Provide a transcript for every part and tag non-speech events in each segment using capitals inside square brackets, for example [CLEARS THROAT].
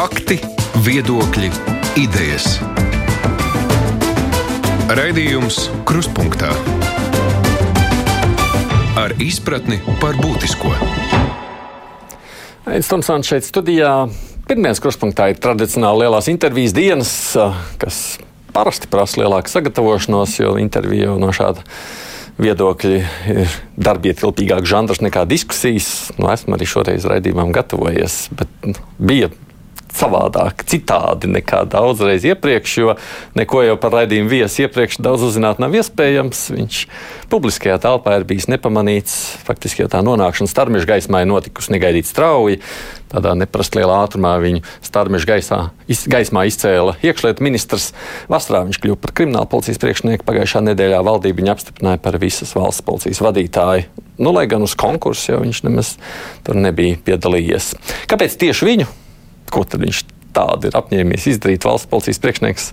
Fakti, viedokļi, idejas. Raidījums Kruspunkta ar izpratni par būtisko. Aizsmeļamies Tomsons šeit studijā. Pirmais kruspunktā ir tradicionāli lielās intervijas dienas, kas parasti prasa lielāku sagatavošanos, jo intervija no šāda viedokļi ir darbietilpīgāks žanrs nekā diskusijas. Nu, esmu arī šoreiz raidījumam gatavojies, bet nu, bija savādāk, citādi nekā daudzreiz iepriekš, jo neko jau par raidījumu viesu iepriekš daudz uzzināt nav iespējams. Viņš publiskajā telpā ir bijis nepamanīts. Faktiski jau tā nonākšana starmeža gaismā ir notikusi negaidīt strauji. Tādā neparasti lielā ātrumā viņu starmeža gaisā, iz, gaismā izcēla iekšlietu ministrs. Vasarā viņš kļuva par krimināla policijas priekšnieku. Pagājušā nedēļā valdība viņu apstiprināja par visas valsts policijas vadītāju. Nu, lai gan uz konkursu jau viņš nemaz tur nebija piedalījies. Kāpēc tieši viņu? Ko tad viņš tādu ir apņēmies izdarīt valsts policijas priekšnieks,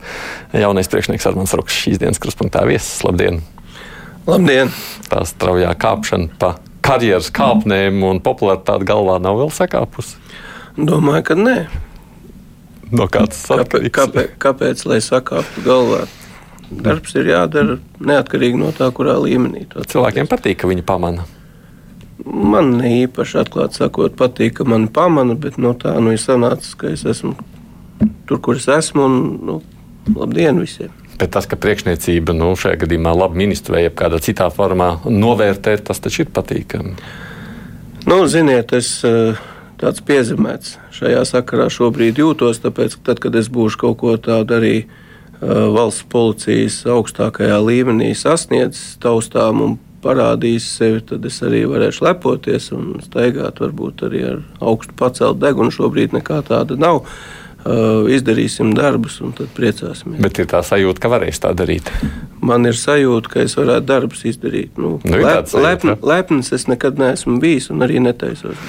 jaunais priekšnieks Armāns Rukšs, šīs dienas kruspunktā viesis. Labdien! Labdien! Tā straujā kāpšana pa karjeras kāpnēm un popularitāte galvā nav vēl sakāpusi. Domāju, ka nē. No kādas kāpēc, kāpēc, kāpēc lai sakāptu galvā? Darbs ir jādara neatkarīgi no tā, kurā līmenī. Cilvēkiem patīk, ka viņi pamana. Man ne īpaši atklāti sakot, patīk, ka mani pamana, bet no tā nu, ir sanācis, ka es esmu tur, kur es esmu. Un, nu, labdien visiem! Bet tas, ka priekšniecība nu, šajā gadījumā labi ministru vai kādā citā formā novērtē, tas taču ir patīkami. Nu, ziniet, es eh, tāds piezemēts šajā sakarā šobrīd jūtos, tāpēc, ka tad, kad es būšu kaut ko tādu arī eh, valsts policijas augstākajā līmenī sasniedzis, taustām un parādījis sevi, tad es arī varēšu lepoties un staigāt varbūt arī ar augstu pacelt degunu. Šobrīd nekā tāda nav. Uh, izdarīsim darbus, un tad priecāsimies. Bet ir tā sajūta, ka varēs tā darīt. Man ir sajūta, ka es varētu darbus izdarīt. Nu, nu, lep, lepn, lepns es nekad neesmu bijis, un arī netaisos.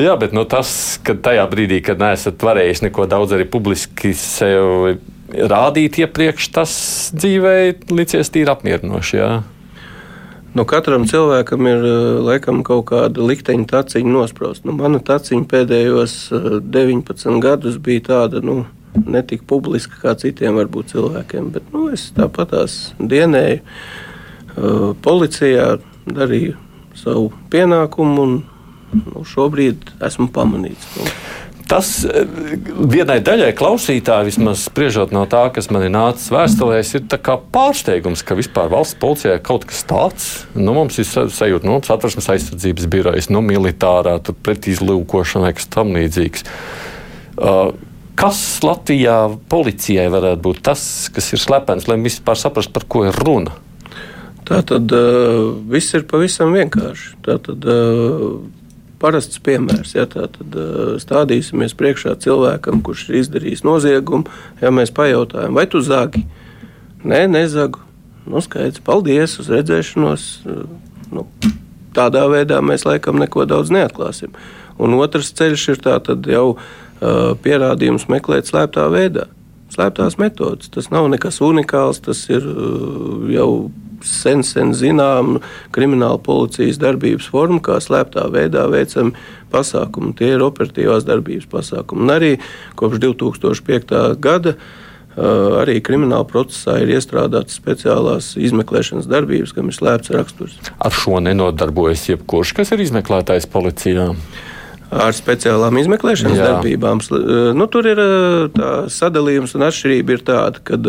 Jā, bet nu, tas, ka tajā brīdī, kad neesat varējis neko daudz arī publiski sev rādīt iepriekš, tas dzīvē licies tīri apmierinoši. Jā. Nu, katram cilvēkam ir eh, laikam kaut kāda likteņa taciņa nosprausta. Nu, mana taciņa pēdējos 19 eh, gadus bija tāda, nu, ne tik publiska kā citiem varbūt cilvēkiem, bet nu, es tāpat tās dienēju uh, policijā, darīju savu pienākumu un nu, šobrīd esmu pamanīts. Nu, Tas eh, vienai daļai klausītāji, vismaz spriežot no tā, kas man ir nācis vēstulēs, ir pārsteigums, ka vispār valsts policijā ir kaut kas tāds. Nu, mums ir sajūta, nu, satversmes aizsardzības birojas, nu, militārā, pretizlūkošana kas tam līdzīgs. Uh, kas Latvijā policijai varētu būt tas, kas ir slepens, lai vispār saprastu, par ko ir runa? Tā tad uh, viss ir pavisam vienkārši. Tā tad uh, parasts piemērs. Ja, tad uh, stādīsimies priekšā cilvēkam, kurš ir izdarījis noziegumu. Ja mēs pajautājam, vai tu zagi? Nē, nezagu. Nu, skaidrs, paldies, uz redzēšanos. Nu, tādā veidā mēs laikam neko daudz neatklāsim. Un otrs ceļš ir jau uh, pierādījums meklēt slēptā veidā. Slēptās metodas. Tas nav nekas unikāls, tas ir uh, jau sen, sen zinām krimināla policijas darbības forma, kā slēptā veidā veicami pasākumi. Tie ir operatīvās darbības pasākumi. Un arī kopš 2005. gada. Arī krimināla procesā ir iestrādātas speciālās izmeklēšanas darbības, kam ir slēpts raksturs. Ar šo nenodarbojas jebkurš, kas ir izmeklētājs policijā. Ar speciālām izmeklēšanas Jā. darbībām. Nu, tur ir tā sadalījums un atšķirība ir tāda, ka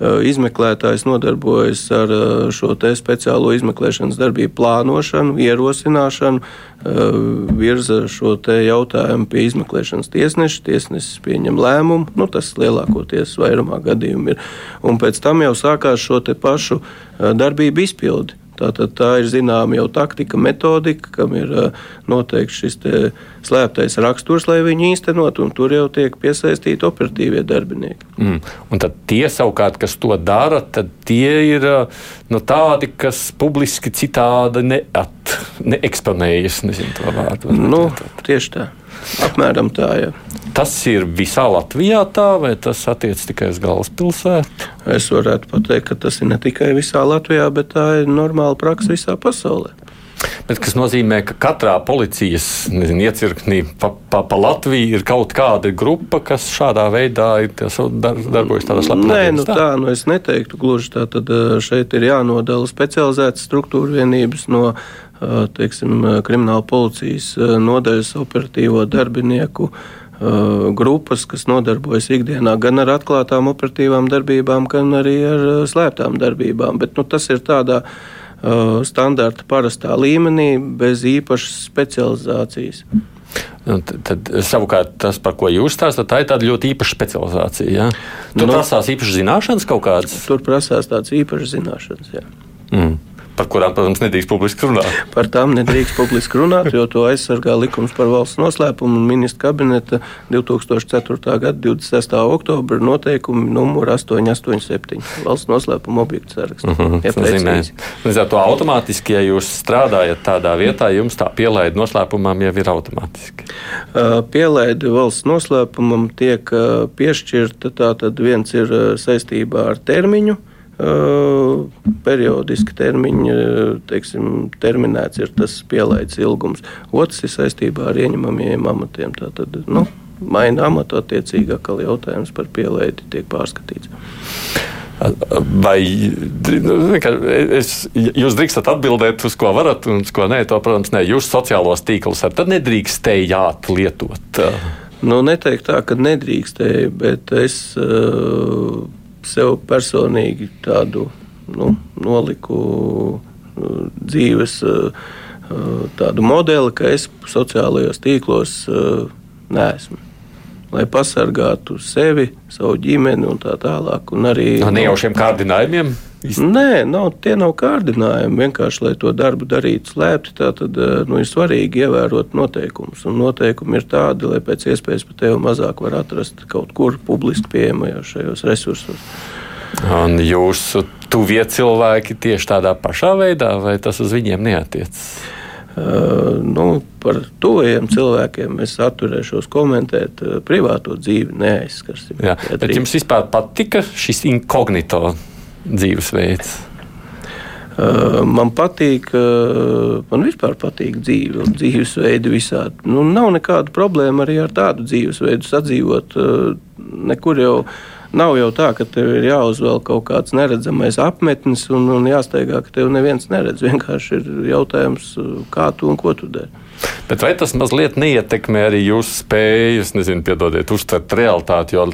Eh, izmeklētājs nodarbojas ar eh, šo speciālo izmeklēšanas darbību plānošanu, ierosināšanu, eh, virza šo jautājumu pie izmeklēšanas tiesneša. Tiesnesis pieņem lēmumu, nu, tas lielākoties vairumā gadījumu ir. Un pēc tam jau sākās šo pašu darbību izpildi. Tātad tā ir zināma jau taktika, metodika, kam ir noteikti šis slēptais raksturs, lai viņi īstenot, un tur jau tiek piesaistīti operatīvie darbinieki. Mm. Un tad tie savukārt, kas to dara, tad tie ir nu, tādi, kas publiski citādi neat, neeksponējas. Nezinu vārdu. Nu, tieši tā. Apmēram tā, jā. Tas ir visā Latvijā tā, vai tas attiec tikai uz galvaspilsētu? Es varētu pateikt, ka tas ir ne tikai visā Latvijā, bet tā ir normāla praksa visā pasaulē. Bet tas nozīmē, ka katrā policijas nezinu, iecirknī pa, pa, pa Latviju ir kaut kāda grupa, kas šādā veidā dar, darbojas tādā veidā. Nē, nu tā, tā nu es neteiktu gluži tā. Tad šeit ir jānodala specializētas struktūra vienības no teiksim, krimināla policijas nodaļas operatīvo darbinieku grupas, kas nodarbojas ikdienā gan ar atklātām operatīvām darbībām, gan arī ar slēptām darbībām. Bet nu, tas ir tādā standarta parastā līmenī, bez īpašas specializācijas. Nu, tad, tad savukārt tas, par ko jūs stāstāt, tā ir tāda ļoti īpaša specializācija. Ja? Tur nu, prasās īpašas zināšanas kaut kādas. Tur prasās tādas īpašas zināšanas. Jā. Mm par kurām, protams, nedrīkst publiski runāt. Par tām nedrīkst publiski runāt, jo to aizsargā likums par valsts noslēpumu un ministra kabineta 2004. gada 26. oktobra noteikumi numur 887 valsts noslēpuma objektu saraksts. Uh -huh, ja Līdz ar to automātiski, ja jūs strādājat tādā vietā, jums tā pielaide noslēpumam jau ir automātiski. Pielaide valsts noslēpumam tiek piešķirta, tātad viens ir saistībā ar termiņu periodiski termiņi, teiksim, terminēts ir tas pielaides ilgums. Otrs ir saistībā ar ieņemamiem amatiem. Tātad, nu, maina amatu attiecīgi, atkal jautājums par pielaidi tiek pārskatīts. Vai nu, es, jūs drīkstat atbildēt, uz ko varat, un uz ko nē, to, protams, ne. Jūs sociālos tīklus ar tad nedrīkstējāt lietot. Nu, neteikt tā, ka nedrīkstēju, bet es uh, sev personīgi tādu nu, noliku uh, dzīves tādu modeli, ka es sociālajos tīklos neesmu. Lai pasargātu sevi, savu ģimeni un tā tālāk. Un arī no nejaušiem kārdinājumiem. Nē, nav, tie nav kārdinājumi. Vienkārši, lai to darbu darītu slēpti, tad nu, ir svarīgi ievērot noteikumus. Un noteikumi ir tādi, lai pēc iespējas pat tevi mazāk var atrast kaut kur publiski pieejamajos šajos resursos. Un jūsu tuvie cilvēki tieši tādā pašā veidā, vai tas uz viņiem neatiecas? Uh, nu, par tuviem cilvēkiem es atturēšos komentēt. Uh, privāto dzīvi neaizskarsim. Jā, bet jums vispār patika šis inkognito dzīvesveids? Uh, man patīk, uh, man vispār patīk dzīve un dzīvesveidi visādi. Nu, nav nekāda problēma arī ar tādu dzīvesveidu sadzīvot. Uh, nekur jau nav jau tā, ka tev ir jāuzvelk kaut kāds neredzamais apmetnis un, un jāsteigā, ka tev neviens neredz. Vienkārši ir jautājums, kā tu un ko tu dari. Bet vai tas mazliet neietekmē arī jūsu spēju, nezinu, piedodiet, uztvert realitāti? Jo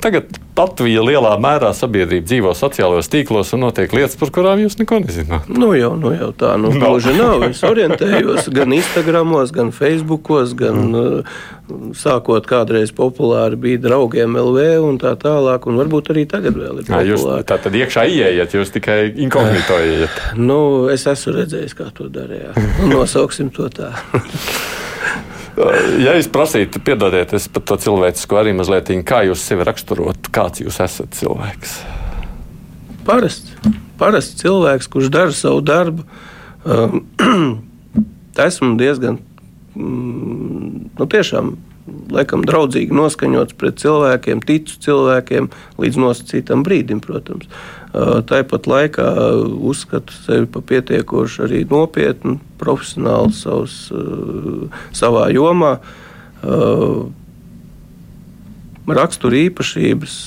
tagad Latvija lielā mērā sabiedrība dzīvo sociālajos tīklos un notiek lietas, par kurām jūs neko nezināt. Nu jau, nu jau tā, nu no. gluži nav. Es orientējos gan Instagramos, gan Facebookos, gan mm. sākot kādreiz populāri bija draugiem LV un tā tālāk, un varbūt arī tagad vēl ir populāri. Jūs tā tad iekšā ieiet, jūs tikai inkognito ieiet. Nu, es esmu redzējis, kā to darīja. [LAUGHS] Nosauksim to tā. [LAUGHS] ja es prasītu, piedodiet, es par to cilvēcisko arī mazliet, kā jūs sevi raksturot, kāds jūs esat cilvēks? Parasts. Parasts cilvēks, kurš dara savu darbu. Um, [CLEARS THROAT] esmu diezgan, mm, nu, tiešām, laikam, draudzīgi noskaņots pret cilvēkiem, ticu cilvēkiem līdz nosacītam brīdim, protams. Tāpat laikā uzskatu sevi par pietiekoši arī nopietnu, profesionālu savus, savā jomā. Rakstura īpašības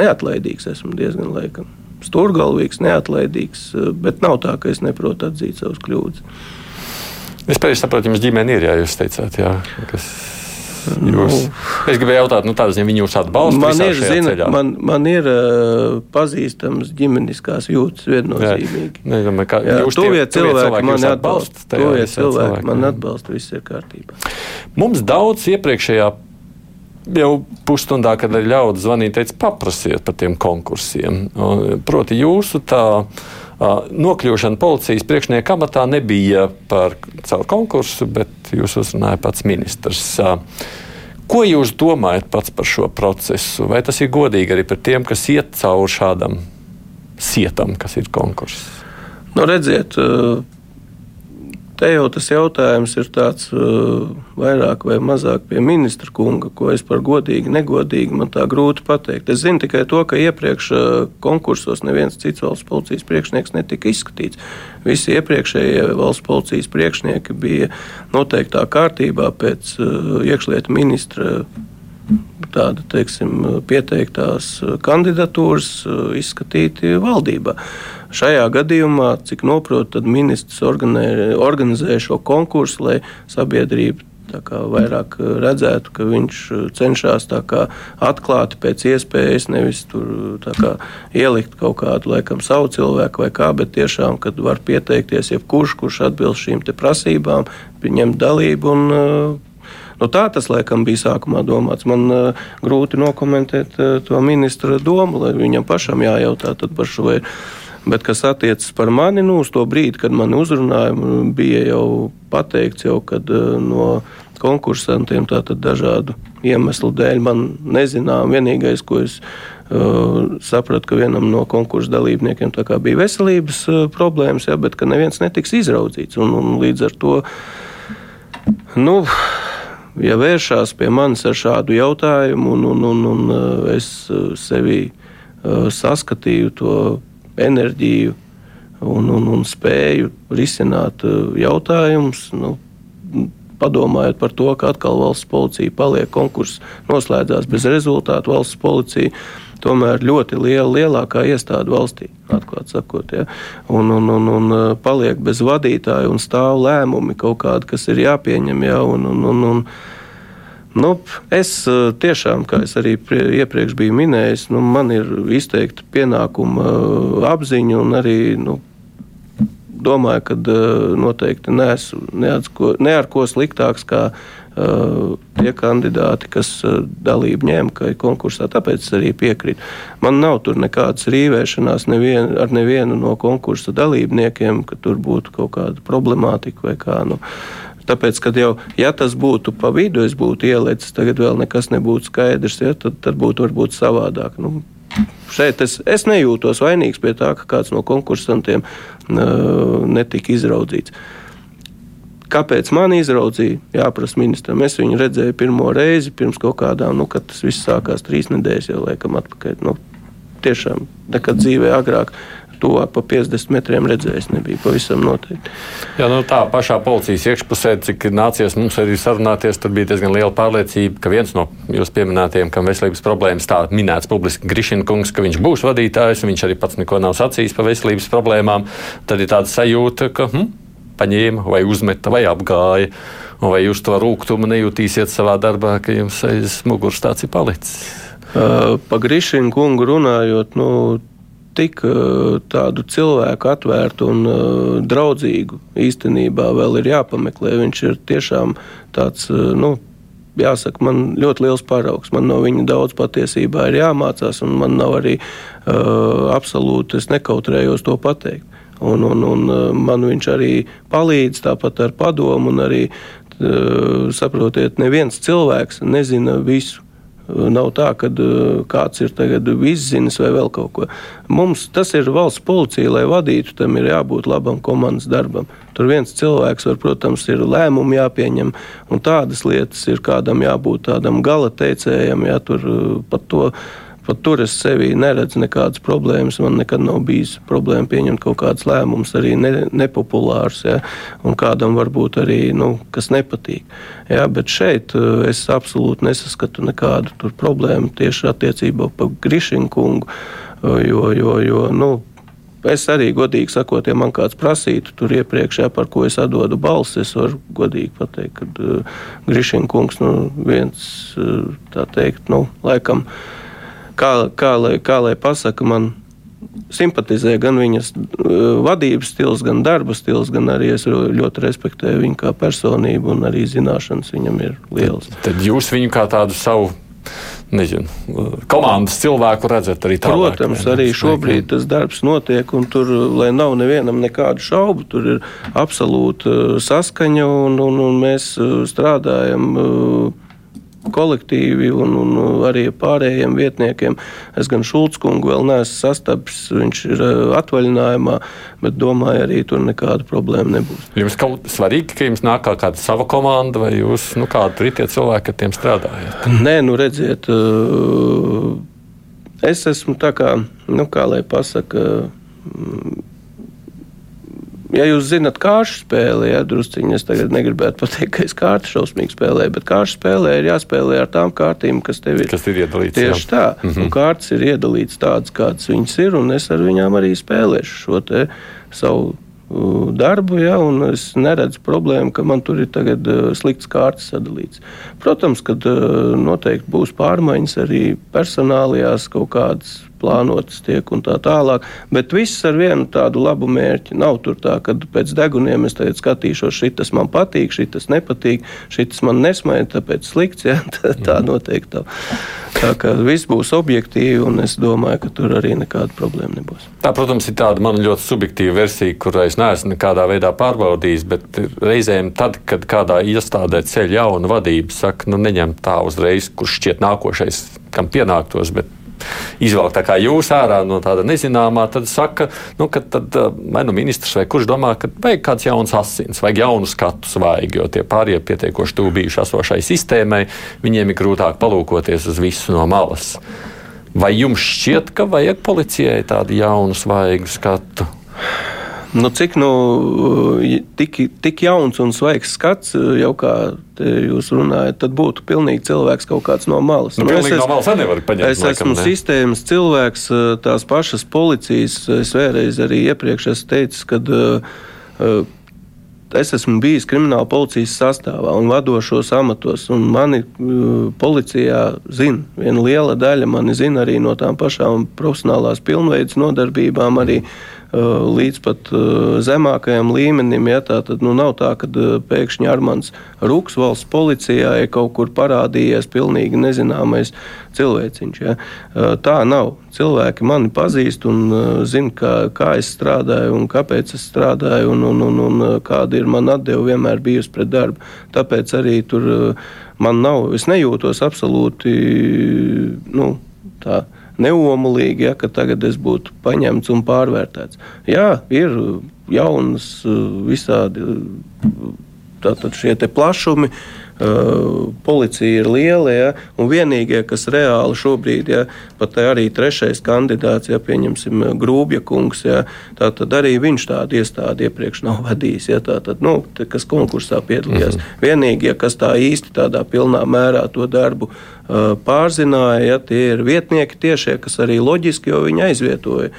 neatlaidīgs esmu diezgan laikam. Stūrgalvīgs, neatlaidīgs, bet nav tā, ka es neprotu atzīt savus kļūdas. Es pareizi saprotu, jums ģimene ir, jā, jūs teicāt, jā, kas Jūs, es gribēju jautāt, nu, tādas, ja viņi jūs atbalsta. Man ir, zina, ceļā. man, man ir uh, pazīstams ģimeniskās jūtas viennozīmīgi. Jā, ne, kā, Jā, jūs tuvie cilvēki mani atbalsta. Tuvie cilvēki mani atbalsta, viss ir kārtībā. Mums daudz iepriekšējā jau pusstundā, kad ļaudis zvanīja, teica, paprasiet par tiem konkursiem. Proti, jūsu tā nokļūšana policijas priekšnieka amatā nebija par caur konkursu, bet jūs uzrunāja pats ministrs. Ko jūs domājat pats par šo procesu? Vai tas ir godīgi arī par tiem, kas iet cauri šādam sietam, kas ir konkurss? Nu, redziet, Te jau tas jautājums ir tāds uh, vairāk vai mazāk pie ministra kunga, ko es par godīgi, negodīgi man tā grūti pateikt. Es zinu tikai to, ka iepriekš uh, konkursos neviens cits valsts policijas priekšnieks netika izskatīts. Visi iepriekšējie valsts policijas priekšnieki bija noteiktā kārtībā pēc uh, iekšlietu ministra tāda, teiksim, pieteiktās kandidatūras izskatīti valdībā. Šajā gadījumā, cik noprotu, tad ministrs organizē, organizē šo konkursu, lai sabiedrība vairāk redzētu, ka viņš cenšas atklāti pēc iespējas, nevis tur kā, ielikt kaut kādu laikam, savu cilvēku vai kā, bet tiešām, kad var pieteikties jebkurš, kurš atbilst šīm prasībām, ņemt dalību un Nu, tā tas laikam bija sākumā domāts. Man uh, grūti nokomentēt uh, to ministra domu, lai viņam pašam jājautā par šo. Bet kas attiecas par mani, nu, uz to brīdi, kad mani uzrunāja, bija jau pateikts, jau, kad uh, no konkursantiem dažādu iemeslu dēļ man nezinām. Vienīgais, ko es uh, sapratu, ka vienam no konkursu dalībniekiem bija veselības uh, problēmas, ja, bet ka neviens netiks izraudzīts. Un, un līdz ar to. Nu, ja vēršās pie manis ar šādu jautājumu, un, un, un, un es sevi uh, saskatīju to enerģiju un, un, un spēju risināt jautājumus, nu, padomājot par to, ka atkal valsts policija paliek konkurss, noslēdzās bez rezultātu valsts policija. Tomēr ļoti liela, lielākā iestāde valstī, atklāti sakot, ja, un, un, un, un paliek bez vadītāja un stāv lēmumi kaut kādi, kas ir jāpieņem. Ja, un, un, un, un, Nu, es tiešām, kā es arī iepriekš biju minējis, nu, man ir izteikta pienākuma apziņa un arī nu, domāju, ka noteikti neesmu ne, ar ko sliktāks kā uh, tie kandidāti, kas uh, dalību ņēma konkursā. Tāpēc es arī piekrītu. Man nav tur nekādas rīvēšanās nevien, ar nevienu no konkursa dalībniekiem, ka tur būtu kaut kāda problemātika vai kā. Nu, Tāpēc, kad jau ja tas būtu pa vidu, es būtu ielicis, tagad vēl nekas nebūtu skaidrs, ja, tad, tad būtu varbūt savādāk. Nu, šeit es, es nejūtos vainīgs pie tā, ka kāds no konkursantiem uh, netika izraudzīts. Kāpēc man izraudzīja? Jāprasa ministram. Es viņu redzēju pirmo reizi pirms kaut kādām, nu, kad tas viss sākās trīs nedēļas jau laikam atpakaļ. Nu, tiešām nekad dzīvē agrāk tuvāk pa 50 metriem redzējis. Nebija pavisam noteikti. Jā, nu tā pašā policijas iekšpusē, cik nācies mums arī sarunāties, tur bija diezgan liela pārliecība, ka viens no jūsu pieminētajiem, kam veselības problēmas tā minēts publiski Grišina kungs, ka viņš būs vadītājs, viņš arī pats neko nav sacījis par veselības problēmām, tad ir tāda sajūta, ka hm, paņēma vai uzmeta vai apgāja. Vai jūs to rūkumu nejūtīsiet savā darbā, ka jums aiz muguras tāds ir palicis? Uh, pa Grišinu kungu runājot, nu, tik tādu cilvēku atvērtu un uh, draudzīgu īstenībā vēl ir jāpameklē. Viņš ir tiešām tāds, uh, nu, jāsaka, man ļoti liels paraugs. Man no viņa daudz patiesībā ir jāmācās, un man nav arī uh, absolūti, es nekautrējos to pateikt. Un, un, un man viņš arī palīdz tāpat ar padomu, un arī, saprotiet, neviens cilvēks nezina visu. Nav tā, ka uh, kāds ir tagad izzinis vai vēl kaut ko. Mums tas ir valsts policija, lai vadītu, tam ir jābūt labam komandas darbam. Tur viens cilvēks, var, protams, ir lēmumi jāpieņem, un tādas lietas ir kādam jābūt tādam gala teicējam, ja tur uh, pat to Pat tur es sevī neredzu nekādas problēmas. Man nekad nav bijis problēma pieņemt kaut kādus lēmumus, arī ne, nepopulārus, ja, un kādam varbūt arī nu, kas nepatīk. Ja, bet šeit eh, es absolūti nesaskatu nekādu problēmu tieši attiecībā par Grišinu kungu. Eh, jo, jo, jo, nu, Es arī godīgi sakot, ja man kāds prasītu tur iepriekš, ja, par ko es atdodu balsi, es varu godīgi pateikt, ka uh, Grišina kungs nu, viens, uh, tā teikt, nu, laikam, uh, kā, kā, lai, kā lai pasaka, man simpatizē gan viņas uh, vadības stils, gan darba stils, gan arī es ļoti respektēju viņu kā personību, un arī zināšanas viņam ir lielas. Tad, tad jūs viņu kā tādu savu. Nezinu, komandas cilvēku redzat arī tādā veidā. Protams, arī šobrīd tas darbs notiek, un tur, lai nav nevienam nekādu šaubu, tur ir absolūta uh, saskaņa, un, un, un mēs strādājam kolektīvi un, un arī pārējiem vietniekiem. Es gan Šulckungu vēl neesmu sastapis, viņš ir atvaļinājumā, bet domāju, arī tur nekāda problēma nebūs. Jums kaut svarīgi, ka jums nāk kāda sava komanda vai jūs, nu kādi ir tie cilvēki, ar tiem strādājat? Nē, nu redziet, es esmu tā kā, nu kā lai pasaka, ja jūs zinat kāršu spēli, ja drusciņi es tagad negribētu pateikt, ka es kārtu šausmīgi spēlēju, bet kāršu spēlē ir jāspēlē ar tām kārtīm, kas tev ir. Kas ir iedalīts. Tieši jā. tā. Mm -hmm. Un kārtas ir iedalīts tādas, kādas viņas ir, un es ar viņām arī spēlēšu šo te savu darbu, ja, un es neredzu problēmu, ka man tur ir tagad slikts kārtas sadalīts. Protams, ka noteikti būs pārmaiņas arī personālajās kaut kādas plānotas tiek un tā tālāk. Bet viss ar vienu tādu labu mērķi. Nav tur tā, ka pēc deguniem es tagad skatīšos, šis man patīk, šis nepatīk, šis man nesmaida, tāpēc slikts. [LAUGHS] Ja? Tā, tā noteikti. Tā. tā kā viss būs objektīvi, un es domāju, ka tur arī nekāda problēma nebūs. Tā, protams, ir tāda man ļoti subjektīva versija, kurai es neesmu nekādā veidā pārbaudījis, bet reizēm tad, kad kādā iestādē ceļ jauna vadība, saka, nu neņem tā uzreiz, kurš šķiet nākošais, kam pienāktos, bet izvelk tā kā jūs ārā no tāda nezināmā, tad saka, nu, ka tad, vai nu ministrs vai kurš domā, ka vajag kāds jauns asins, vajag jaunu skatu svaigi, jo tie pārējie pietiekoši tuvu bijuši esošai sistēmai, viņiem ir grūtāk palūkoties uz visu no malas. Vai jums šķiet, ka vajag policijai tādu jaunu svaigu skatu? Nu, cik nu, tik, tik jauns un svaigs skats, jau kā jūs runājat, tad būtu pilnīgi cilvēks kaut kāds no malas. Nu, nu, es, no malas paņemt, es laikam, esmu ne? sistēmas cilvēks, tās pašas policijas. Es vēlreiz arī iepriekš esmu teicis, ka uh, es esmu bijis krimināla policijas sastāvā un vadošos amatos. Un mani uh, policijā zina, viena liela daļa mani zina arī no tām pašām profesionālās pilnveidas nodarbībām. Arī, uh, Eh, līdz pat eh, zemākajam līmenim. Ja, tā tad nu, nav tā, ka eh, pēkšņi Armāns Rūks valsts policijā ir kaut kur parādījies pilnīgi nezināmais cilvēciņš. Ja. Tā nav. Cilvēki mani pazīst un zina, kā, kā es strādāju un kāpēc es strādāju un, un, un, un kāda ir mana atdeve vienmēr bijusi pret darbu. Tāpēc arī tur man nav, es nejūtos absolūti nu, tā neomulīgi, ja, ka tagad es būtu paņemts un pārvērtēts. Jā, ir jaunas visādi tātad šie plašumi. Uh, policija ir liela, ja, un vienīgie, kas reāli šobrīd, ja, pat arī trešais kandidāts, ja pieņemsim Grūbja kungs, ja, tad arī viņš tādu iestādi iepriekš nav vadījis, ja, tātad, nu, kas konkursā piedalījās. -hmm. Vienīgie, kas tā īsti tādā pilnā mērā to darbu pārzināja, ja tie ir vietnieki tiešie, kas arī loģiski, jo viņi aizvietoja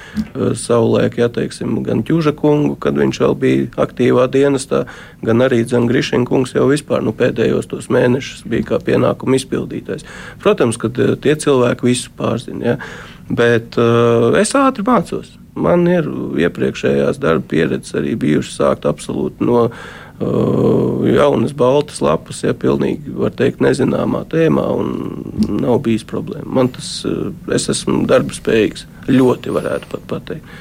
savulaik, ja teiksim, gan Ķuža kungu, kad viņš vēl bija aktīvā dienestā, gan arī Grišņa kungs jau vispār nu, pēdējos tos mēnešus bija kā pienākumu izpildītājs. Protams, ka tie cilvēki visu pārzina, ja? bet uh, es ātri mācos. Man ir iepriekšējās darba pieredzes arī bijušas sākt absolūti no jaunas baltas lapas, ja pilnīgi var teikt nezināmā tēmā, un nav bijis problēma. Man tas, es esmu darba spējīgs, ļoti varētu pat pateikt.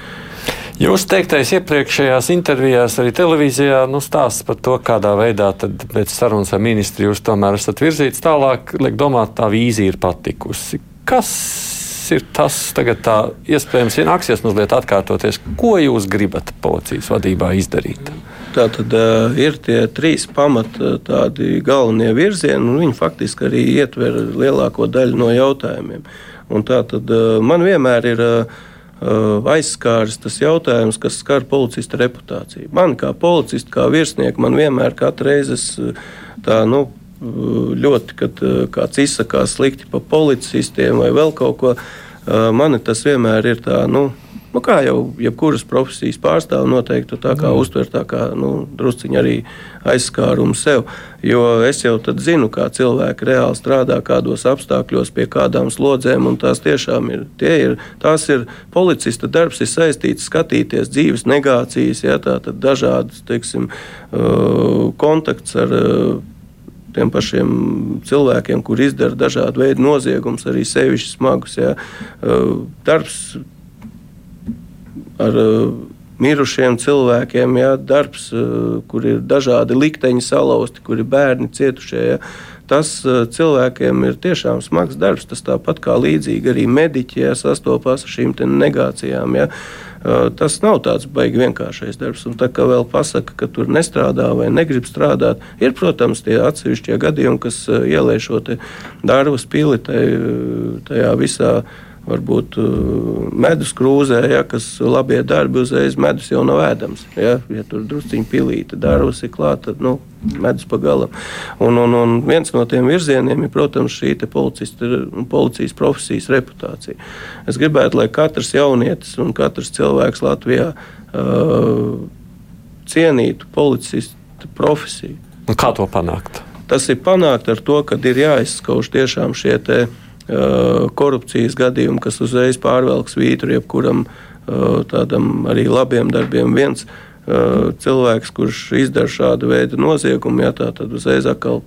Jūs teiktais iepriekšējās intervijās arī televīzijā nu, stāsta par to, kādā veidā pēc sarunas ar ministru jūs tomēr esat virzīts tālāk, liek domāt, tā vīzija ir patikusi. Kas ir tas tagad tā iespējams, ja nāksies mazliet atkārtoties, ko jūs gribat policijas vadībā izdarīt? Tā tad uh, ir tie trīs pamata tādi galvenie virzieni, un viņi faktiski arī ietver lielāko daļu no jautājumiem. Un tā tad uh, man vienmēr ir uh, aizskāris tas jautājums, kas skar policista reputāciju. Man kā policists, kā virsniekam, man vienmēr katru reizi tā, nu, ļoti, kad kāds izsakās slikti par policistiem vai vēl kaut ko, man tas vienmēr ir tā, nu, Nu, kā jau jebkuras profesijas pārstāvja, noteikti tā kā uztver tā kā nu, drusciņā arī aizskārumu sev. Jo es jau zinu, kā cilvēki reāli strādā, kādos apstākļos, pie kādām slodzēm, un tās tiešām ir. ir tās ir policista darbs, ir saistīts skatīties dzīves negācijas, ja, tātad dažādas, teiksim, kontakts ar tiem pašiem cilvēkiem, kur izdara dažādu veidu noziegumus, arī sevišķi smagus. Ja. Darbs ar uh, mirušiem cilvēkiem, ja, darbs, uh, kur ir dažādi likteņi salauzti, kur ir bērni cietušie. Ja. tas cilvēkiem ir tiešām smags darbs. Tas tāpat kā līdzīgi arī mediķi ja, sastopās ar šīm negācijām. Ja. Tas nav tāds baigi vienkāršais darbs. Un tā kā vēl pasaka, ka tur nestrādā vai negrib strādāt, ir, protams, tie atsevišķie gadījumi, kas ielēj šo darbu spili tajā visā varbūt uh, medus krūzē, ja, kas labie darbi uzreiz medus jau nav ēdams. Ja, ja tur drusciņi pilīta darbus ir klāta, tad nu, medus pagalam. Un, un, un viens no tiem virzieniem ir, protams, šī policijas profesijas reputācija. Es gribētu, lai katrs jaunietis un katrs cilvēks Latvijā uh, cienītu policistu profesiju. Un kā to panākt? Tas ir panākt ar to, ka ir jāizskauž tiešām šie uh, korupcijas gadījumu, kas uzreiz pārvelks vītru jebkuram tādam arī labiem darbiem. Viens cilvēks, kurš izdara šādu veidu noziegumu, ja tā tad uzreiz atkal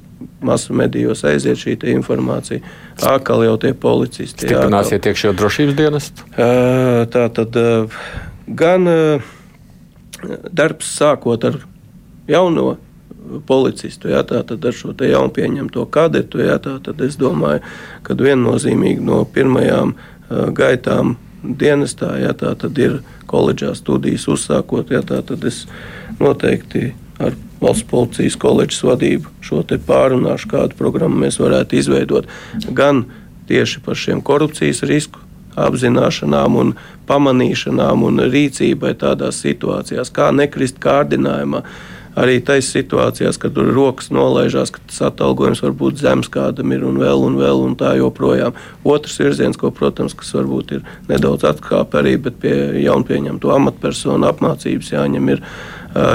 masu medijos aiziet šī informācija. Atkal jau tie policisti. Stiprināsiet iekšējo drošības dienestu? Tā tad gan darbs sākot ar jauno policistu, jā, tātad ar šo te jaunpieņemto kadetu, jā, tātad es domāju, ka viennozīmīgi no pirmajām uh, gaitām dienestā, jā, tātad ir koledžā studijas uzsākot, jā, tātad es noteikti ar valsts policijas koledžas vadību šo te pārunāšu, kādu programmu mēs varētu izveidot gan tieši par šiem korupcijas risku apzināšanām un pamanīšanām un rīcībai tādās situācijās, kā nekrist kārdinājumā, arī taisa situācijās, kad tur rokas nolaižās, ka tas atalgojums var būt zems kādam ir un vēl un vēl un tā joprojām. Otrs virziens, ko, protams, kas varbūt ir nedaudz atkāpe arī, bet pie jaunpieņemto amatpersonu apmācības jāņem ir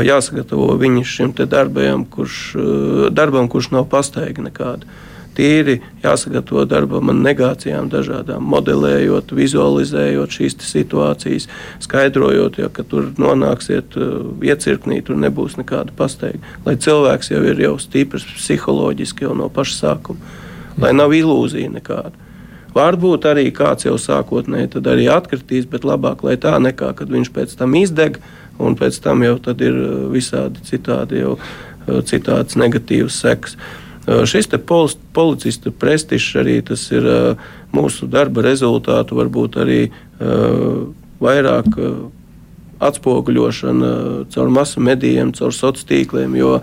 jāsagatavo viņi šim darbam, kurš, darbam, kurš nav pasteigta nekāda tīri jāsagatavo darbam ar negācijām, dažādām modelējot, vizualizējot šīs situācijas, skaidrojot, ja, ka tur nonāksiet uh, iecirknī, tur nebūs nekāda pasteigta. Lai cilvēks jau ir jau stiprs psiholoģiski jau no paša sākuma, lai nav ilūzija nekāda. Varbūt arī kāds jau sākotnēji arī atkritīs, bet labāk, lai tā nekā, kad viņš pēc tam izdeg, un pēc tam jau ir uh, visādi citādi, jau, uh, citādas negatīvas sekas. Šis policista prestižs arī tas ir mūsu darba rezultātu, varbūt arī vairāk atspoguļošana caur masu medijiem, caur sociāliem tīkliem. Jo,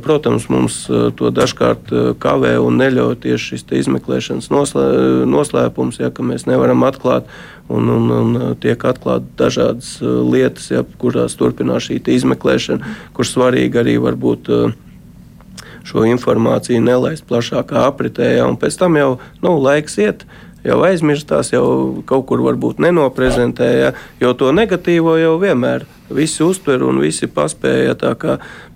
protams, mums to dažkārt kavē un neļauj tieši šis izmeklēšanas noslē, noslēpums, ja mēs nevaram atklāt. Un, un, un tiek atklātas dažādas lietas, ja, kurās turpinās šī izmeklēšana, kur svarīgi arī var būt uh, šo informāciju nelaist plašākā apritē, ja, un pēc tam jau nu, laiks iet. Jau aizmirstās, jau kaut kur varbūt nenoprezentēja, jo to negatīvo jau vienmēr visi uztver un visi paspēja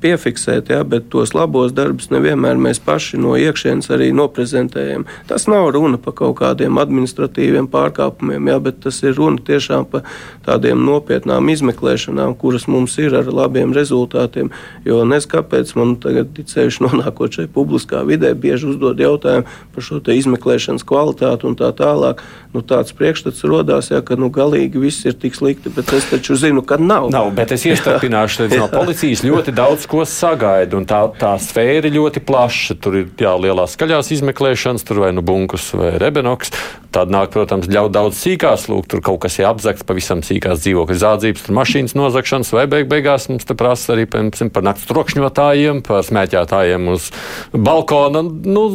piefiksēt, ja, bet tos labos darbus nevienmēr mēs paši no iekšienes arī noprezentējam. Tas nav runa par kaut kādiem administratīviem pārkāpumiem, ja, bet tas ir runa tiešām par tādiem nopietnām izmeklēšanām, kuras mums ir ar labiem rezultātiem. Jo nezinu, kāpēc man tagad, ceļš nonākot šeit publiskā vidē, bieži uzdod jautājumu par šo izmeklēšanas kvalitāti un tā tālāk. Nu, tāds priekšstats radās, ja, ka nu, galīgi viss ir tik slikti, bet es taču zinu, ka nav. nav bet es iestarpināšu, ka no [LAUGHS] policijas ļoti daudz ko sagaida. Tā, tā sfēra ir ļoti plaša. Tur ir jā, lielās skaļās izmeklēšanas, tur vai nu bunkus vai rebenoks. Tad nāk, protams, ļoti daudz sīkās, lūk, tur kaut kas ir apzakts, pavisam sīkās dzīvokļu zādzības, tur mašīnas nozagšanas, vai beig beigās mums te prasa arī piemēram, par naktas trokšņotājiem, par smēķētājiem uz balkona. Nu,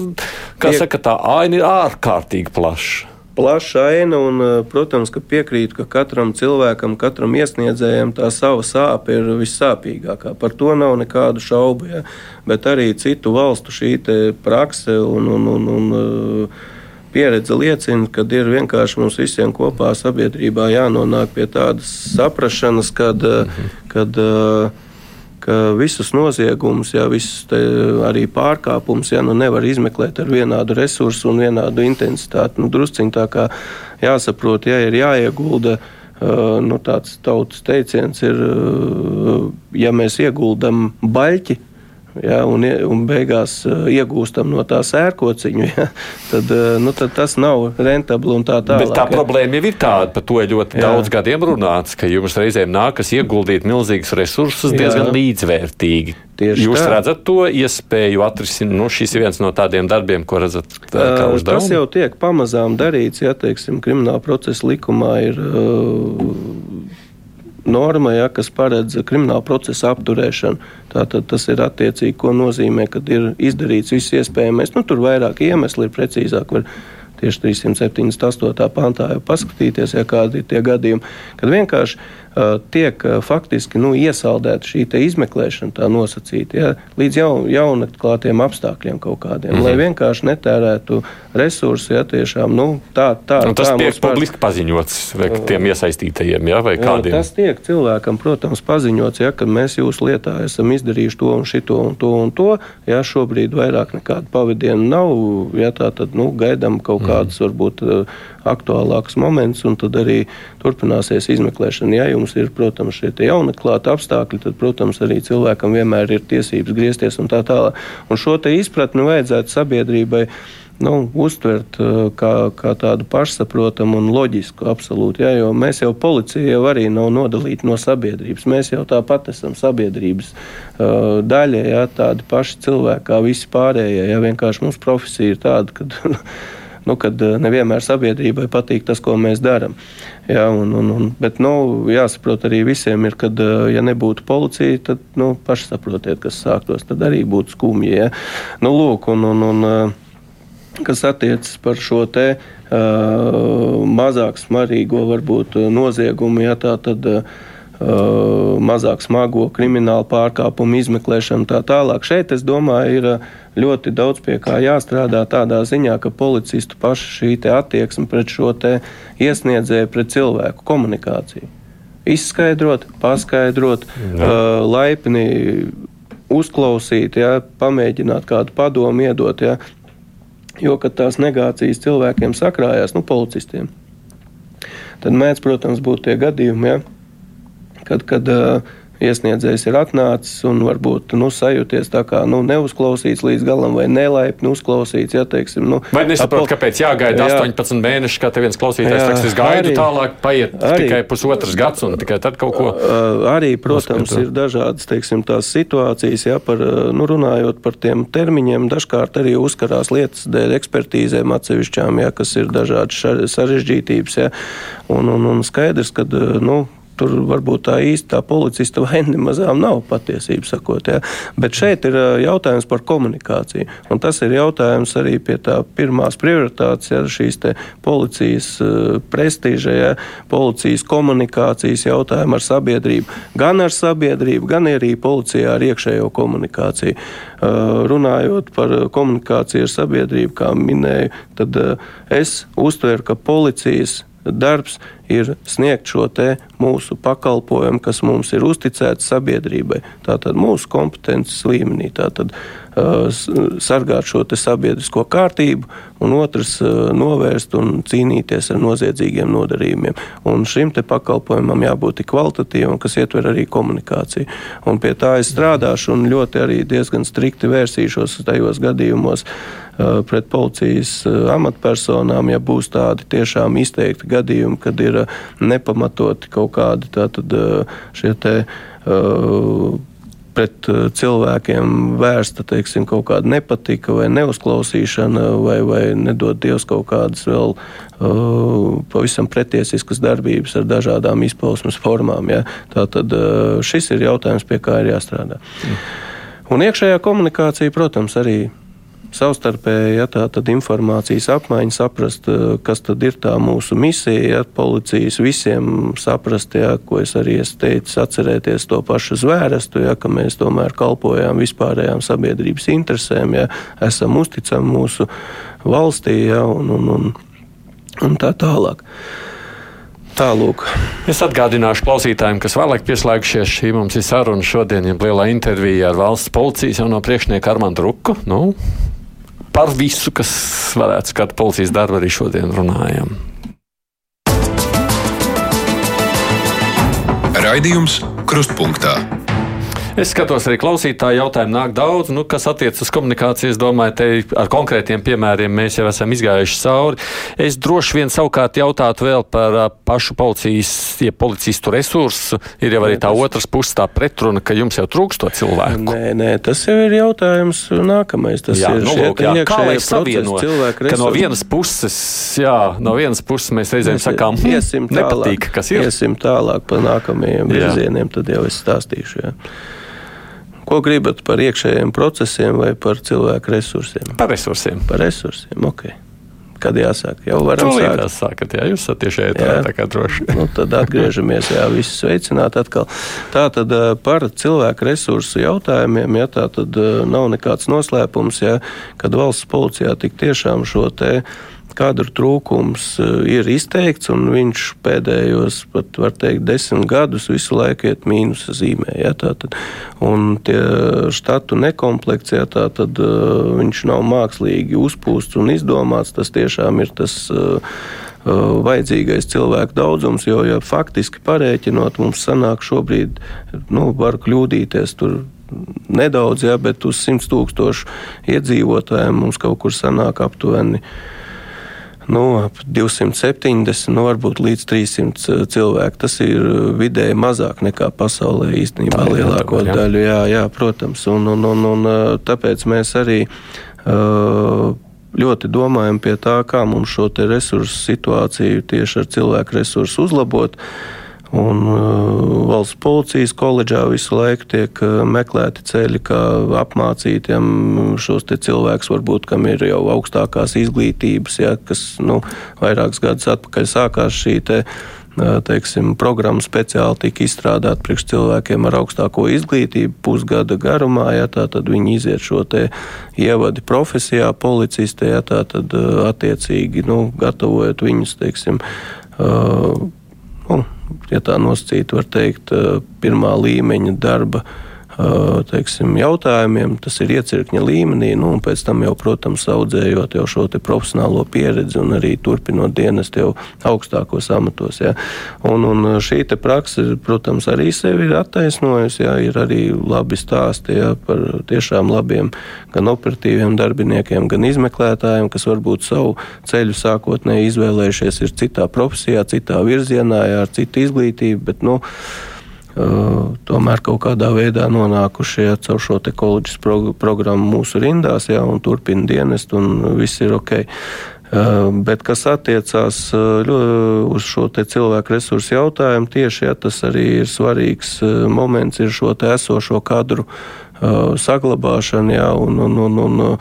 kā saka, tā aina ir ārkārtīgi plaša plaša aina, un, eh, protams, ka piekrītu, ka katram cilvēkam, katram iesniedzējam tā sava sāpe ir vissāpīgākā. Par to nav nekādu šaubu. Ja? Bet arī citu valstu šī prakse un, un, un, un eh, pieredze liecina, ka ir vienkārši mums visiem kopā sabiedrībā jānonāk pie tādas saprašanas, kad, mhm. kad ka visus noziegumus, ja visus arī pārkāpumus, ja nu nevar izmeklēt ar vienādu resursu un vienādu intensitāti. Nu, drusciņ tā kā jāsaprot, ja ir jāiegulda. Nu, tāds tautas teiciens ir, ja mēs ieguldam baļķi ja, un, un beigās uh, iegūstam no tā sērkociņu, [LAUGHS] ja, tad, uh, nu, tad tas nav rentabli un tā tālāk. Bet tā ja. problēma jau ir tāda, par to ir ļoti jā. daudz gadiem runāts, ka jums reizēm nākas ieguldīt milzīgus resursus diezgan jā. līdzvērtīgi. Tieši Jūs tā. redzat to iespēju atrisināt, nu, šis ir viens no tādiem darbiem, ko redzat kā uzdevumu? Tas jau tiek pamazām darīts, ja, teiksim, krimināla procesa likumā ir uh, norma, ja, kas paredz krimināla procesa apturēšanu. Tātad tas ir attiecīgi, ko nozīmē, kad ir izdarīts viss iespējamais. Nu, tur vairāk iemesli ir precīzāk. Var, tieši 378. pantā jau paskatīties, ja kādi ir tie gadījumi, kad vienkārši tiek faktiski nu, iesaldēta šī izmeklēšana, tā nosacīta, ja, līdz jaun, jaunatklātiem apstākļiem kaut kādiem, mm -hmm. lai mhm. vienkārši netērētu resursi, ja tiešām nu, tā, tā. Un tas tā tiek publiski pār... paziņots tiem iesaistītajiem, ja, vai kādiem? Jā, tas tiek cilvēkam, protams, paziņots, ja, ka mēs jūsu lietā esam izdarījuši to un šito un to un to, ja šobrīd vairāk nekāda pavadiena nav, ja tā tad, nu, gaidām kaut mhm. kādas, mm. varbūt, aktuālāks moments, un tad arī turpināsies izmeklēšana. Ja jums ir, protams, šie jaunatklāti apstākļi, tad, protams, arī cilvēkam vienmēr ir tiesības griezties un tā tālāk. Un šo izpratni vajadzētu sabiedrībai nu, uztvert uh, kā, kā tādu pašsaprotamu un loģisku. Absolūti, ja, jo mēs jau policija jau arī nav nodalīta no sabiedrības. Mēs jau tāpat esam sabiedrības uh, daļa, ja, tādi paši cilvēki kā visi pārējie. Ja, vienkārši mūsu profesija ir tāda, ka [LAUGHS] nu, kad eh, nevienmēr sabiedrībai patīk tas, ko mēs darām. Jā, un, un, un, bet nu, jāsaprot arī visiem, ir, ka, eh, ja nebūtu policija, tad nu, paši saprotiet, kas sāktos. Tad arī būtu skumji. Ja? Nu, lūk, un, un, un, eh, kas attiecas par šo te uh, mazāk smarīgo varbūt noziegumu, ja tā tad. Uh, Uh, mazāk smago kriminālu pārkāpumu izmeklēšanu tā tālāk. Šeit, es domāju, ir uh, ļoti daudz pie kā jāstrādā tādā ziņā, ka policistu paša šī attieksme pret šo iesniedzēju, pret cilvēku komunikāciju. Izskaidrot, paskaidrot, Jā. uh, laipni uzklausīt, ja, pamēģināt kādu padomu iedot. Ja, jo, kad tās negācijas cilvēkiem sakrājās, nu, policistiem, tad mēdz, protams, būt tie gadījumi. Ja, kad, kad uh, iesniedzējs ir atnācis un varbūt nu, sajūties tā kā nu, neuzklausīts līdz galam vai nelaipni uzklausīts. Ja, teiksim, nu, vai nesaprot, apal... kāpēc jāgaida jā, 18 mēneši, kā viens klausītājs es gaidu arī, tālāk, paiet arī, tikai pusotras gads un tikai tad kaut ko. Arī, protams, noskatā. ir dažādas teiksim, tās situācijas, ja, par, nu, runājot par tiem termiņiem, dažkārt arī uzkarās lietas dēļ ekspertīzēm atsevišķām, ja, kas ir dažādas sarežģītības. Ja, un, un, un skaidrs, ka nu, tur varbūt tā īsti tā policista vaina [LAUGHS] nemazām nav patiesība sakot. Ja? Bet šeit ir jautājums par komunikāciju. Un tas ir jautājums arī pie tā pirmās prioritātes, ja šīs policijas prestiža, ja? policijas komunikācijas jautājumu ar sabiedrību. Gan ar sabiedrību, gan arī policijā ar iekšējo komunikāciju. Runājot par komunikāciju ar sabiedrību, kā minēju, tad es uztveru, ka policijas darbs ir sniegt šo mūsu pakalpojumu, kas mums ir uzticēts sabiedrībai. Tātad mūsu kompetences līmenī. Tātad uh, sargāt šo sabiedrisko kārtību, un otrs uh, novērst un cīnīties ar noziedzīgiem nodarījumiem. Un šim pakalpojumam jābūt kvalitatīvam, kas ietver arī komunikāciju. Un pie tā es strādāšu un ļoti arī diezgan strikti vērsīšos tajos gadījumos uh, pret policijas amatpersonām, ja būs tādi tiešām izteikti gadījumi, kad ir nepamatoti kaut kādi tātad, šie te. Pret cilvēkiem vērsta teiksim, kaut kāda nepatika, vai neuzklausīšana, vai, vai nedod Dievs kaut kādas vēl uh, pavisam pretiesiskas darbības ar dažādām izpausmes formām. Ja? Tātad uh, šis ir jautājums, pie kā ir jāstrādā. Mm. Un iekšējā komunikācija, protams, arī savstarpēji ja, tā, informācijas apmaiņa, saprast, eh, kas ir tā mūsu misija, ja, policijas visiem saprast, ja, ko es arī es teicu, atcerēties to pašu zvērestu, ja, ka mēs tomēr kalpojām vispārējām sabiedrības interesēm, ja, esam uzticami mūsu valstī ja, un, un, un, un tā tālāk. Tālūk. Es atgādināšu klausītājiem, kas vēlāk pieslēgšies. Šī mums ir saruna šodien, ja lielā intervijā ar valsts policijas jauno priekšnieku Armandu Ruku. Nu, par visu, kas varētu skart policijas darbu, arī šodien runājam. Raidījums Krustpunktā. Es skatos arī klausītāju jautājumu, nāk daudz, nu, kas attiecas uz komunikāciju. Es domāju, te ar konkrētiem piemēriem mēs jau esam izgājuši cauri. Es droši vien savukārt jautātu vēl par pašu policijas, ja policistu resursu. Ir jau arī tā otrs puses, tā pretruna, ka jums jau trūkst to cilvēku. Nē, nē, tas jau ir jautājums nākamais. Tas jā, ir nu, lūk, jā, kā lai savieno, ka no vienas puses, jā, no vienas puses mēs reizēm mēs sakām, hm, iesim tālāk, nepatīk, kas ir. Iesim tālāk pa nākamajiem virzieniem, tad jau es stāstīšu. Jā. Ko gribat par iekšējiem procesiem vai par cilvēku resursiem? Par resursiem. Par resursiem, ok. Kad jāsāk? Jau varam Tūlīt sākt. sākat, jā, jūs esat tieši ētrā, tā kā droši. nu, tad atgriežamies, jā, visus sveicināt atkal. Tā tad par cilvēku resursu jautājumiem, jā, tā tad nav nekāds noslēpums, jā, kad valsts policijā tik tiešām šo te kadru trūkums eh, ir izteikts, un viņš pēdējos, pat var teikt, desmit gadus visu laiku iet mīnusa zīmē. Ja, tātad, un tie štatu nekomplekts, ja, tātad eh, viņš nav mākslīgi uzpūsts un izdomāts, tas tiešām ir tas uh, vajadzīgais cilvēku daudzums, jo, ja faktiski parēķinot, mums sanāk šobrīd, nu, var kļūdīties tur nedaudz, ja, bet uz 100 tūkstošu iedzīvotājiem mums kaut kur sanāk aptuveni nu, ap 270, nu, varbūt līdz 300 eh, cilvēku. Tas ir eh, vidēji mazāk nekā pasaulē īstenībā lielāko jā, daļu. Jā, jā, protams. Un, un, un, un eh, tāpēc mēs arī ļoti domājam pie tā, kā mums šo resursu situāciju tieši ar cilvēku resursu uzlabot. Un uh, valsts policijas koledžā visu laiku tiek uh, meklēti ceļi, kā apmācīt šos cilvēkus, varbūt kam ir jau augstākās izglītības, ja, kas nu, vairākus gadus atpakaļ sākās šī te, uh, teiksim, programma speciāli tika izstrādāta priekš cilvēkiem ar augstāko izglītību pusgada garumā. Ja, tad viņi iziet šo ievadi profesijā, policistē, ja, tad attiecīgi nu, gatavojot viņus, teiksim, uh, nu, ja tā nosacīt, var teikt, pirmā līmeņa darba teiksim, jautājumiem, tas ir iecirkņa līmenī, nu, un pēc tam jau, protams, audzējot jau šo profesionālo pieredzi un arī turpinot dienest jau augstākos amatos. Ja. Un, un šī praksa, protams, arī sevi ir attaisnojusi, ja, ir arī labi stāsti ja, par tiešām labiem gan operatīviem darbiniekiem, gan izmeklētājiem, kas varbūt savu ceļu sākotnēji izvēlējušies ir citā profesijā, citā virzienā, ja, ar citu izglītību, bet, nu, tomēr kaut kādā veidā nonākuši ja, caur šo koledžas prog programmu mūsu rindās, ja, un turpina dienest, un viss ir ok. Bet kas attiecās uz šo cilvēku resursu jautājumu, tieši ja, tas arī ir svarīgs moments, ir šo esošo kadru saglabāšana, ja, un, un, un, un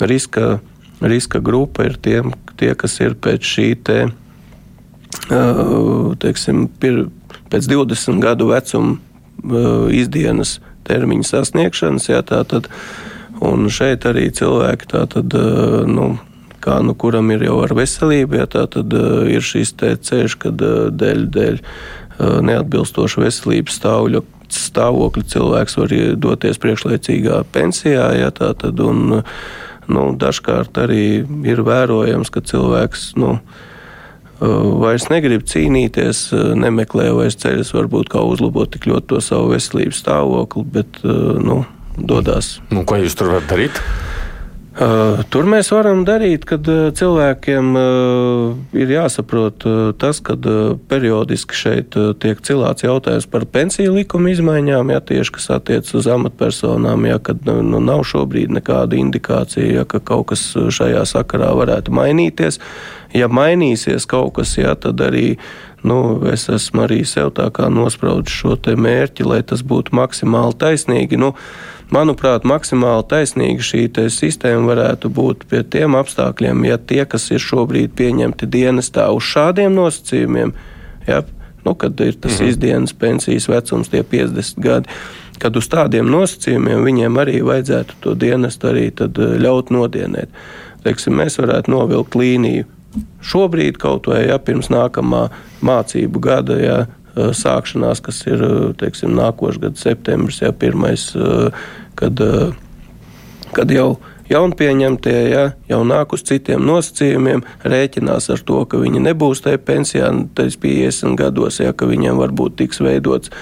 riska, riska grupa ir tiem, tie, kas ir pēc šī te, teiksim, pir, pēc 20 gadu vecuma uh, izdienas termiņa sasniegšanas. Jā, tātad, un šeit arī cilvēki tātad, uh, nu, kā nu kuram ir jau ar veselību, ja tā tad uh, ir šis ceļš, kad uh, dēļ, dēļ uh, neatbilstoša veselības stāvļa. Stāvokļa cilvēks var doties priekšlaicīgā pensijā, ja tā tad, un nu, dažkārt arī ir vērojams, ka cilvēks nu, uh, vairs negrib cīnīties, nemeklē vairs ceļus, varbūt kā uzlabot tik ļoti to savu veselības stāvokli, bet nu, dodas. Nu, ko jūs tur varat darīt? Uh, tur mēs varam darīt, kad uh, cilvēkiem uh, ir jāsaprot tas, ka periodiski šeit tiek cilāts jautājums par pensiju likuma izmaiņām, ja tieši kas attiecas uz amatpersonām, ja kad nu, nav šobrīd nekāda indikācija, ja, ka kaut kas šajā sakarā varētu mainīties. Ja mainīsies kaut kas, ja, tad arī nu, es esmu arī sev tā kā nospraudis šo mērķi, lai tas būtu maksimāli taisnīgi. Nu, Manuprāt, maksimāli taisnīga šī sistēma varētu būt pie tiem apstākļiem, ja tie, kas ir šobrīd pieņemti dienestā uz šādiem nosacījumiem, ja, nu, kad ir tas -hmm. izdienas pensijas vecums, tie 50 gadi, kad uz tādiem nosacījumiem viņiem arī vajadzētu to dienestu arī eh, ļaut nodienēt. Teiksim, mēs varētu novilkt līniju šobrīd, kaut vai ja, pirms nākamā mācību gada, ja, Eh, sākšanās, kas ir eh, teiksim, nākošais gada septembris, ja pirmais, eh, kad, kad jau jaunpieņemtie ja, jau nāk uz citiem nosacījumiem, rēķinās ar to, ka viņi nebūs tajā pensijā, tajā 50 gados, ja, ka viņiem varbūt tiks veidots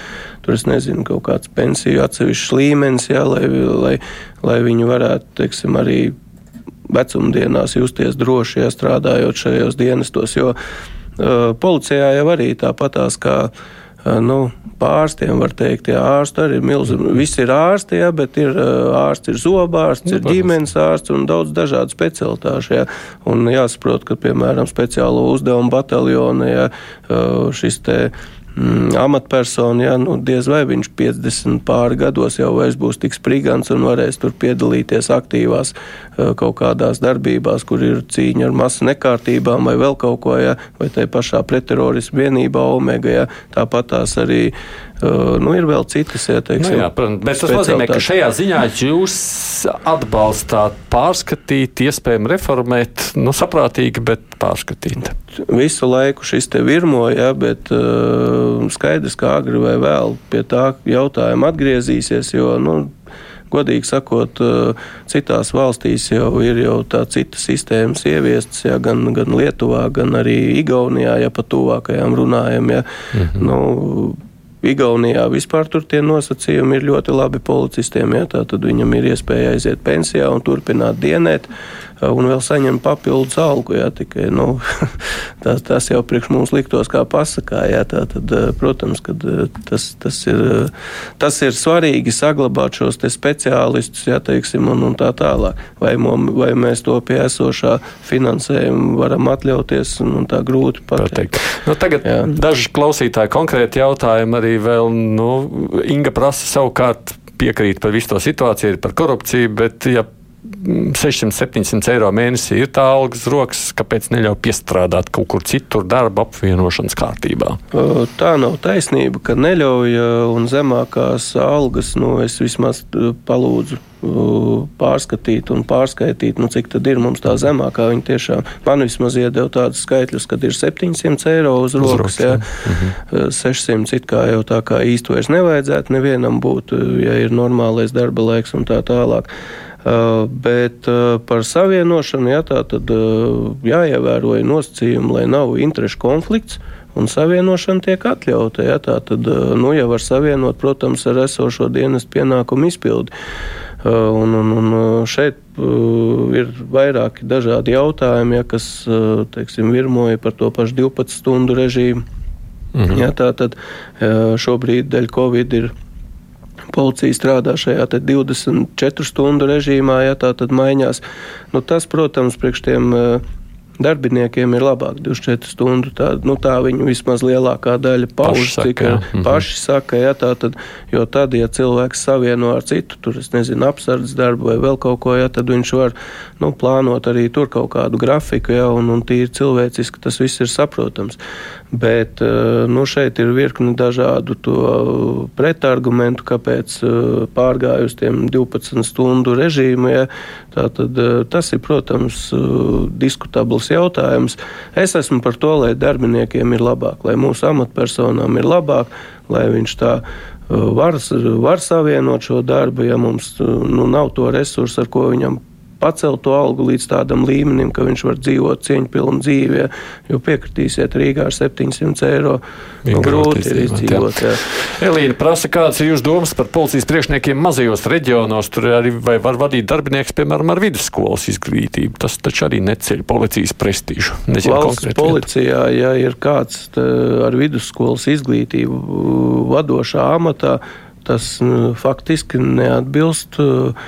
tur es nezinu, kaut kāds pensiju atsevišķs līmenis, jā, lai, lai, lai viņi varētu, teiksim, arī vecumdienās justies droši, ja strādājot šajos dienestos, jo policijā jau arī tāpatās kā nu, pārstiem var teikt, jā, ārsti arī ir milzīgi. Visi ir ārsti, jā, bet ir ārsts, ir zobārsts, ir ģimenes ārsts un daudz dažādu specialitāšu. Jā. Un jāsaprot, ka, piemēram, speciālo uzdevumu bataljona, jā, šis te mm, amatpersona, ja nu, diez vai viņš 50 pāri gados jau būs tik sprigants un varēs tur piedalīties aktīvās uh, kaut kādās darbībās, kur ir cīņa ar masu nekārtībām vai vēl kaut ko, ja, vai tai pašā pretterorismu vienībā Omega, ja, tāpat tās arī Uh, nu, ir vēl citas ieteikums. Nu, jā, protams, bet tas nozīmē, ka šajā ziņā jūs atbalstāt pārskatīt, iespējami reformēt, nu, saprātīgi, bet pārskatīt. Visu laiku šis te virmo, jā, bet uh, skaidrs, ka agri vai vēl pie tā jautājuma atgriezīsies, jo, nu, godīgi sakot, citās valstīs jau ir jau tā cita sistēmas ieviestas, ja, gan, gan Lietuvā, gan arī Igaunijā, ja pa tuvākajām runājam. Ja, -hmm. nu, Igaunijā vispār tur tie nosacījumi ir ļoti labi policistiem. Ja, tad viņam ir iespēja aiziet pensijā un turpināt dienēt. Uh, un vēl saņem papildus algu. Jā, tikai, nu, [LAUGHS] tas, tas jau priekš mums liktos kā pasakā. Jā, tā, tad, eh, protams, ka eh, tas, tas, ir, tas ir svarīgi saglabāt šos speciālistus, jā, teiksim, un, un tā tālāk. Vai, mom, vai mēs to pie esošā finansējuma varam atļauties, un, un tā grūti pateikt. Nu, tagad jā. daži klausītāji konkrēti jautājumi arī vēl, nu, Inga prasa savukārt piekrīt par visu to situāciju, par korupciju, bet, ja 600-700 eiro mēnesī ir tā algas rokas, kāpēc neļauj piestrādāt kaut kur citur darba apvienošanas kārtībā? Tā nav taisnība, ka neļauj un zemākās algas, nu, es vismaz palūdzu pārskatīt un pārskaitīt, nu, cik tad ir mums tā zemākā. Viņa tiešām man vismaz iedeva tādus skaitļus, kad ir 700 eiro uz rokas, uz rokas jā, mhm. 600 it kā jau tā kā īsti vairs nevajadzētu nevienam būt, ja ir normālais darba laiks un tā tālāk. Uh, bet uh, par savienošanu jā, tā tad uh, jāievēro nosacījumi, lai nav interešu konflikts. Un savienošana tiek atļauta. Ja, tā tad, nu, ja var savienot, protams, ar esošo dienas pienākumu izpildi. Un, un, un šeit ir vairāki dažādi jautājumi, ja, kas teiksim, virmoja par to pašu 12 stundu režīmu. Mhm. Ja, tā tad šobrīd dēļ Covid ir policija strādā šajā 24 stundu režīmā, ja tā tad maiņās. Nu, tas, protams, priekš tiem uh, darbiniekiem ir labāk 24 stundu. Tā, nu, tā viņu vismaz lielākā daļa pauž, cik saka, mhm. paši saka. Ja, tā tad, jo tad, ja cilvēks savieno ar citu, tur, es nezinu, apsardzes darbu vai vēl kaut ko, ja, tad viņš var nu, plānot arī tur kaut kādu grafiku, ja, un, un tīri cilvēciski tas viss ir saprotams. Bet eh, nu, šeit ir virkni dažādu pretargumentu, kāpēc eh, pārgāju uz tiem 12 stundu režīmu. Ja, Tātad, eh, tas ir, protams, diskutabls jautājums. Es esmu par to, lai darbiniekiem ir labāk, lai mūsu amatpersonām ir labāk, lai viņš tā var, var savienot šo darbu, ja mums nu, nav to resursu, ar ko viņam pacelt to algu līdz tādam līmenim, ka viņš var dzīvot cieņpilnu dzīvi. Ja, jo piekritīsiet, Rīgā ar 700 eiro nu, grūti ir izdzīvot. Elīna prasa, kādas ir jūsu domas par policijas priekšniekiem mazajos reģionos? Tur arī var vadīt darbinieks, piemēram, ar vidusskolas izglītību. Tas taču arī neceļ policijas prestižu. Nezinu, Valsts policijā, ja ir kāds ar vidusskolas izglītību vadošā amatā, tas faktiski neatbilst uh,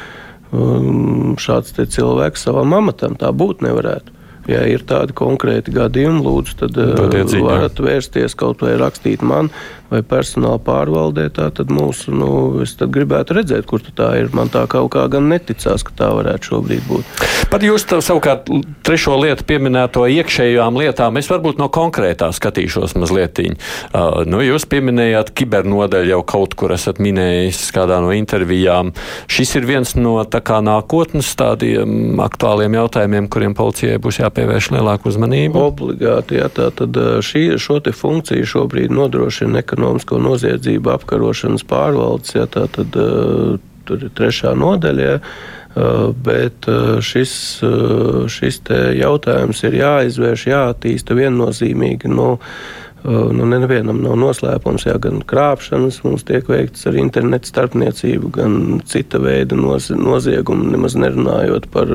šāds cilvēks savam amatam. Tā būt nevarētu. Ja ir tādi konkrēti gadījumi, lūdzu, tad uh, varat vērsties kaut vai rakstīt man vai personāla pārvaldē, tad mūsu, nu, es tad gribētu redzēt, kur tā ir. Man tā kaut kā gan neticās, ka tā varētu šobrīd būt. Pat jūs savukārt trešo lietu pieminēto iekšējām lietām, es varbūt no konkrētā skatīšos mazliet. Uh, nu, jūs pieminējāt kibernodeļu jau kaut kur esat minējis kādā no intervijām. Šis ir viens no tā kā nākotnes tādiem aktuāliem jautājumiem, kuriem policijai būs jāpievērš lielāku uzmanību. Obligāti, jā, tā tad šī, šo te funkciju šobrīd nodrošina ekonomisko noziedzību apkarošanas pārvaldes, ja tā tad uh, tur ir trešā nodaļa. Ja, uh, Bet šis, šis jautājums ir jāizvērš, jāattīsta viennozīmīgi. Nu, Nu, nevienam nav noslēpums, ja gan krāpšanas mums tiek veikts ar internetu starpniecību, gan cita veida noz, noziegumu, nemaz nerunājot par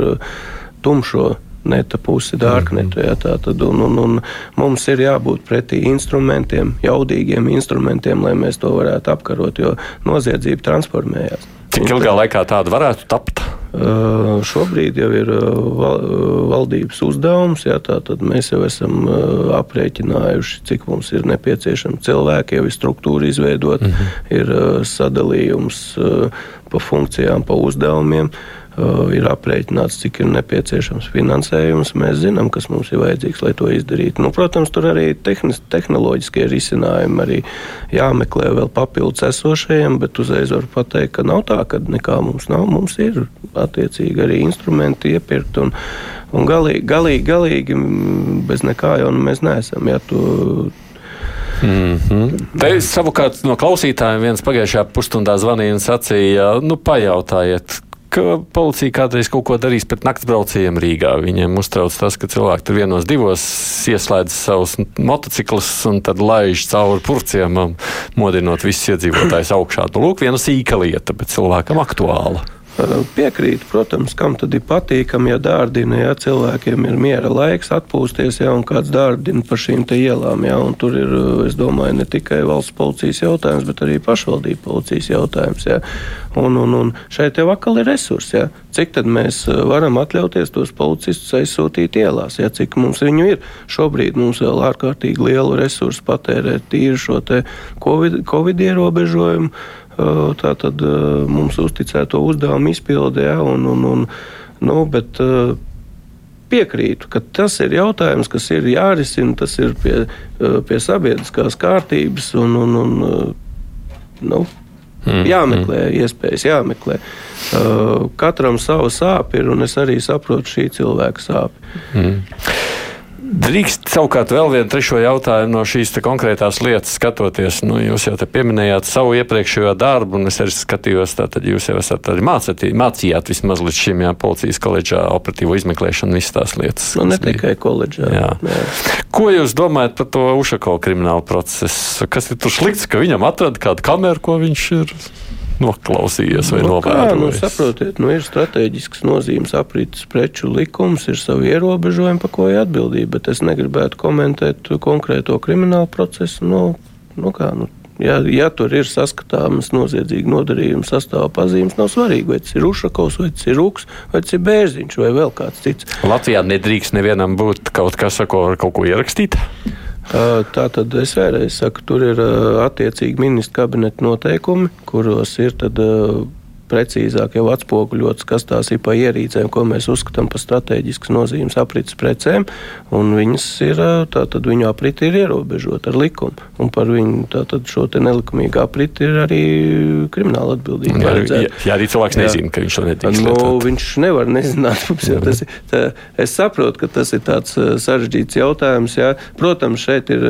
tumšo neta pusi, dārknetu. Ja, tad, un, un, un mums ir jābūt pretī instrumentiem, jaudīgiem instrumentiem, lai mēs to varētu apkarot, jo noziedzība transformējās. Cik ilgā laikā tāda varētu tapt? Uh, šobrīd jau ir val, valdības uzdevums. Jā, tātad mēs jau esam uh, aprēķinājuši, cik mums ir nepieciešami cilvēki, jau ir struktūra izveidota, mm -hmm. ir uh, sadalījums pa funkcijām, pa uzdevumiem. Uh, Uh, ir aprēķināts, cik ir nepieciešams finansējums. Mēs zinām, kas mums ir vajadzīgs, lai to izdarītu. Nu, protams, tur arī tehnis, tehnoloģiskie risinājumi arī jāmeklē vēl papildus esošajiem, bet uzreiz var pateikt, ka nav tā, ka nekā mums nav. Mums ir attiecīgi arī instrumenti iepirkt. Un, un galīgi, galīgi, galīgi bez nekā jau nu mēs neesam. Ja, tu, Mm -hmm. Te savukārt no klausītājiem viens pagājušajā pusstundā zvanīja un sacīja, nu, pajautājiet, ka policija kādreiz kaut ko darīs pret naktsbraucējiem Rīgā. Viņiem uztrauc tas, ka cilvēki tur vienos divos ieslēdz savus motociklus un tad laiž cauri purciem, modinot visus iedzīvotājus augšā. Nu, lūk, viena sīka lieta, bet cilvēkam aktuāla. Piekrīt, protams, kam tad ir patīkami, ja dārdina, ja cilvēkiem ir miera laiks atpūsties, ja un kāds dārdina par šīm ielām. Ja, tur ir, es domāju, ne tikai valsts policijas jautājums, bet arī pašvaldību policijas jautājums. Ja. Un, un, un šeit jau atkal ir resursi. Ja. Cik tad mēs varam atļauties tos policistus aizsūtīt ielās? Ja, cik mums viņu ir? Šobrīd mums vēl ārkārtīgi lielu resursu patērēt tīri šo COVID, COVID ierobežojumu tā tad mums uzticēto uzdevumu izpildē. Ja, un, un, un, nu, bet, piekrītu, ka tas ir jautājums, kas ir jārisina, tas ir pie, pie sabiedriskās kārtības un, un, un nu, mm, jāmeklē mm. iespējas, jāmeklē. Katram savu sāpju ir, un es arī saprotu šī cilvēka sāpju. Mm. Drīkst savukārt vēl vienu trešo jautājumu no šīs konkrētās lietas skatoties. Nu, jūs jau te pieminējāt savu iepriekšējo darbu, un es arī skatījos, tātad jūs jau esat arī mācīt, mācījāt vismaz līdz šim jā, policijas koledžā operatīvo izmeklēšanu, visas tās lietas. Nu, ne tikai koledžā. Jā. Jā. Ko jūs domājat par to Ušako kriminālu procesu? Kas ir tur slikts, ka viņam atrada kādu kameru, ko viņš ir? Noklausījies vai nu, novērojis? Nu, saprotiet, nu, ir strateģisks nozīmes aprītas preču likums, ir savi ierobežojumi, pa ko ir atbildība, bet es negribētu komentēt konkrēto kriminālu procesu. Nu, nu kā, nu, Ja, ja tur ir saskatāmas noziedzīga nodarījuma sastāvā pazīmes, nav svarīgi, vai tas ir Ušakovs, vai tas ir Rūks, vai tas ir Bērziņš, vai vēl kāds cits. Latvijā nedrīkst nevienam būt kaut kas, ko ar kaut ko ierakstīt. Tā tad es vēlreiz saku, tur ir attiecīgi ministra kabineta noteikumi, kuros ir tad precīzāk jau atspoguļots, kas tās ir pa ierīcēm, ko mēs uzskatām par strateģiskas nozīmes aprits precēm, un viņas ir, tātad viņu apriti ir ierobežota ar likumu, un par viņu tātad šo te nelikumīgu apriti ir arī krimināla atbildība. Jā, jā, jā, arī cilvēks jā. nezina, ka viņš to nedrīkst. Nu, viņš nevar nezināt, [LAUGHS] jo tas ir, tā, es saprotu, ka tas ir tāds sarežģīts jautājums, jā. Protams, šeit ir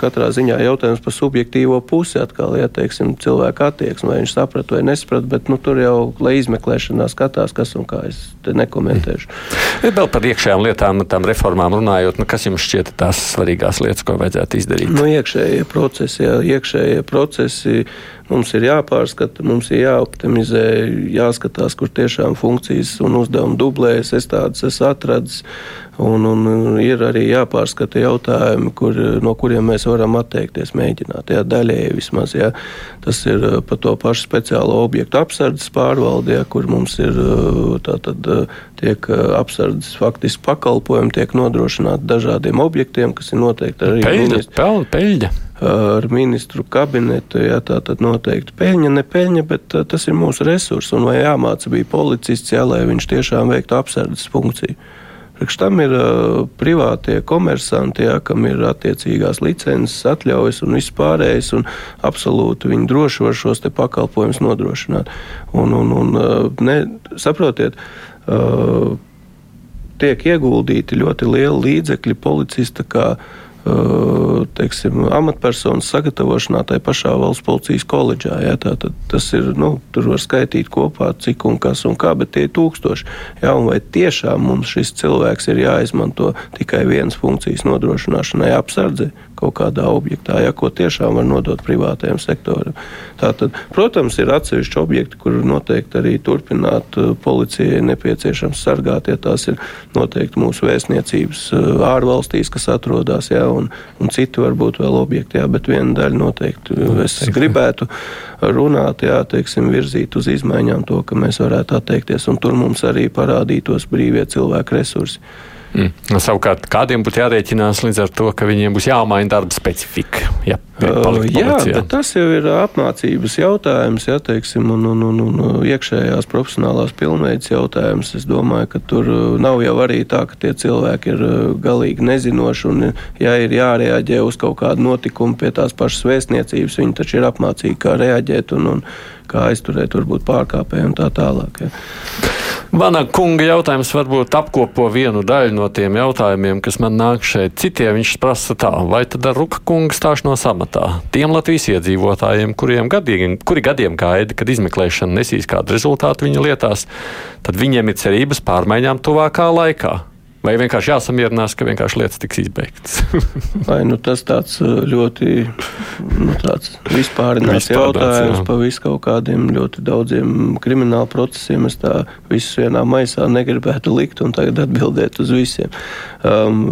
katrā ziņā jautājums par subjektīvo pusi atkal, ja, teiksim, cilvēka attieksmi, vai viņš saprat vai nesprat, bet, nu, tur jau, lai izmeklēšanā skatās, kas un kā es te nekomentēšu. [LAUGHS] Mm. Vēl par iekšējām lietām, tām reformām runājot, nu, kas jums šķiet tās svarīgās lietas, ko vajadzētu izdarīt? Nu, iekšējie procesi, jā, iekšējie procesi Mums ir jāpārskata, mums ir jāoptimizē, jāskatās, kur tiešām funkcijas un uzdevumi dublējas. Es tādas esmu atradis. Un, un ir arī jāpārskata jautājumi, kur, no kuriem mēs varam atteikties, mēģināt. Jā, daļēji vismaz. Jā. Tas ir uh, par to pašu speciālo objektu apsardzes pārvaldi, jā, kur mums ir uh, tātad uh, tiek apsardzes faktiski pakalpojumi, tiek nodrošināti dažādiem objektiem, kas ir noteikti arī. Peļņa, peļņa. peļņa ar ministru kabinetu. Jā, tā tad noteikti peļņa, ne peļņa, bet tas ir mūsu resurs. Un vai jāmāca bija policists, jā, lai viņš tiešām veiktu apsardzes funkciju. Priekš tam ir uh, privātie komersanti, jā, kam ir attiecīgās licences, atļaujas un viss pārējais, un absolūti viņi droši var šos pakalpojumus nodrošināt. Un, un, un, uh, ne, saprotiet, uh, tiek ieguldīti ļoti lieli līdzekļi policista teiksim, amatpersonas sagatavošanā tajā pašā valsts policijas koledžā. Ja, tā, tas ir, nu, tur var skaitīt kopā, cik un kas un kā, bet tie ir tūkstoši. Ja, vai tiešām mums šis cilvēks ir jāizmanto tikai vienas funkcijas nodrošināšanai apsardzē, kaut kādā objektā, ja, ko tiešām var nodot privātajam sektoram. Tātad, protams, ir atsevišķi objekti, kur noteikti arī turpināt uh, policijai nepieciešams sargāt, ja tās ir noteikti mūsu vēstniecības uh, ārvalstīs, kas atrodas, ja, un, un citi varbūt vēl objekti, ja, bet viena daļa noteikti es gribētu runāt, jā, teiksim, virzīt uz izmaiņām to, ka mēs varētu atteikties, un tur mums arī parādītos brīvie cilvēku resursi. Mm. Savukārt, kādiem būtu jārēķinās līdz ar to, ka viņiem būs jāmaina darba specifika? Ja, uh, jā, bet tas jau ir apmācības jautājums, ja, teiksim, un, un, un, un iekšējās profesionālās pilnveids jautājums. Es domāju, ka tur nav jau arī tā, ka tie cilvēki ir galīgi nezinoši, un ja ir jārēģē uz kaut kādu notikumu pie tās pašas vēstniecības, viņi taču ir apmācīgi, kā reaģēt un, un kā aizturēt varbūt pārkāpēju un tā tālāk. Ja. Vana kunga jautājums varbūt apkopo vienu daļu no tiem jautājumiem, kas man nāk šeit. Citiem viņš prasa tā, vai tad ar Ruka kunga stāšanos amatā tiem Latvijas iedzīvotājiem, kuriem gadiem, kuri gadiem gaida, kad izmeklēšana nesīs kādu rezultātu viņa lietās, tad viņiem ir cerības pārmaiņām tuvākā laikā. Vai vienkārši jāsamierinās, ka vienkārši lietas tiks izbeigtas? [LAUGHS] Vai nu, tas tāds uh, ļoti nu, tāds vispārināts jautājums jā. par visu kaut kādiem ļoti daudziem kriminālu procesiem. Es tā visus vienā maisā negribētu likt un tagad atbildēt uz visiem. Um,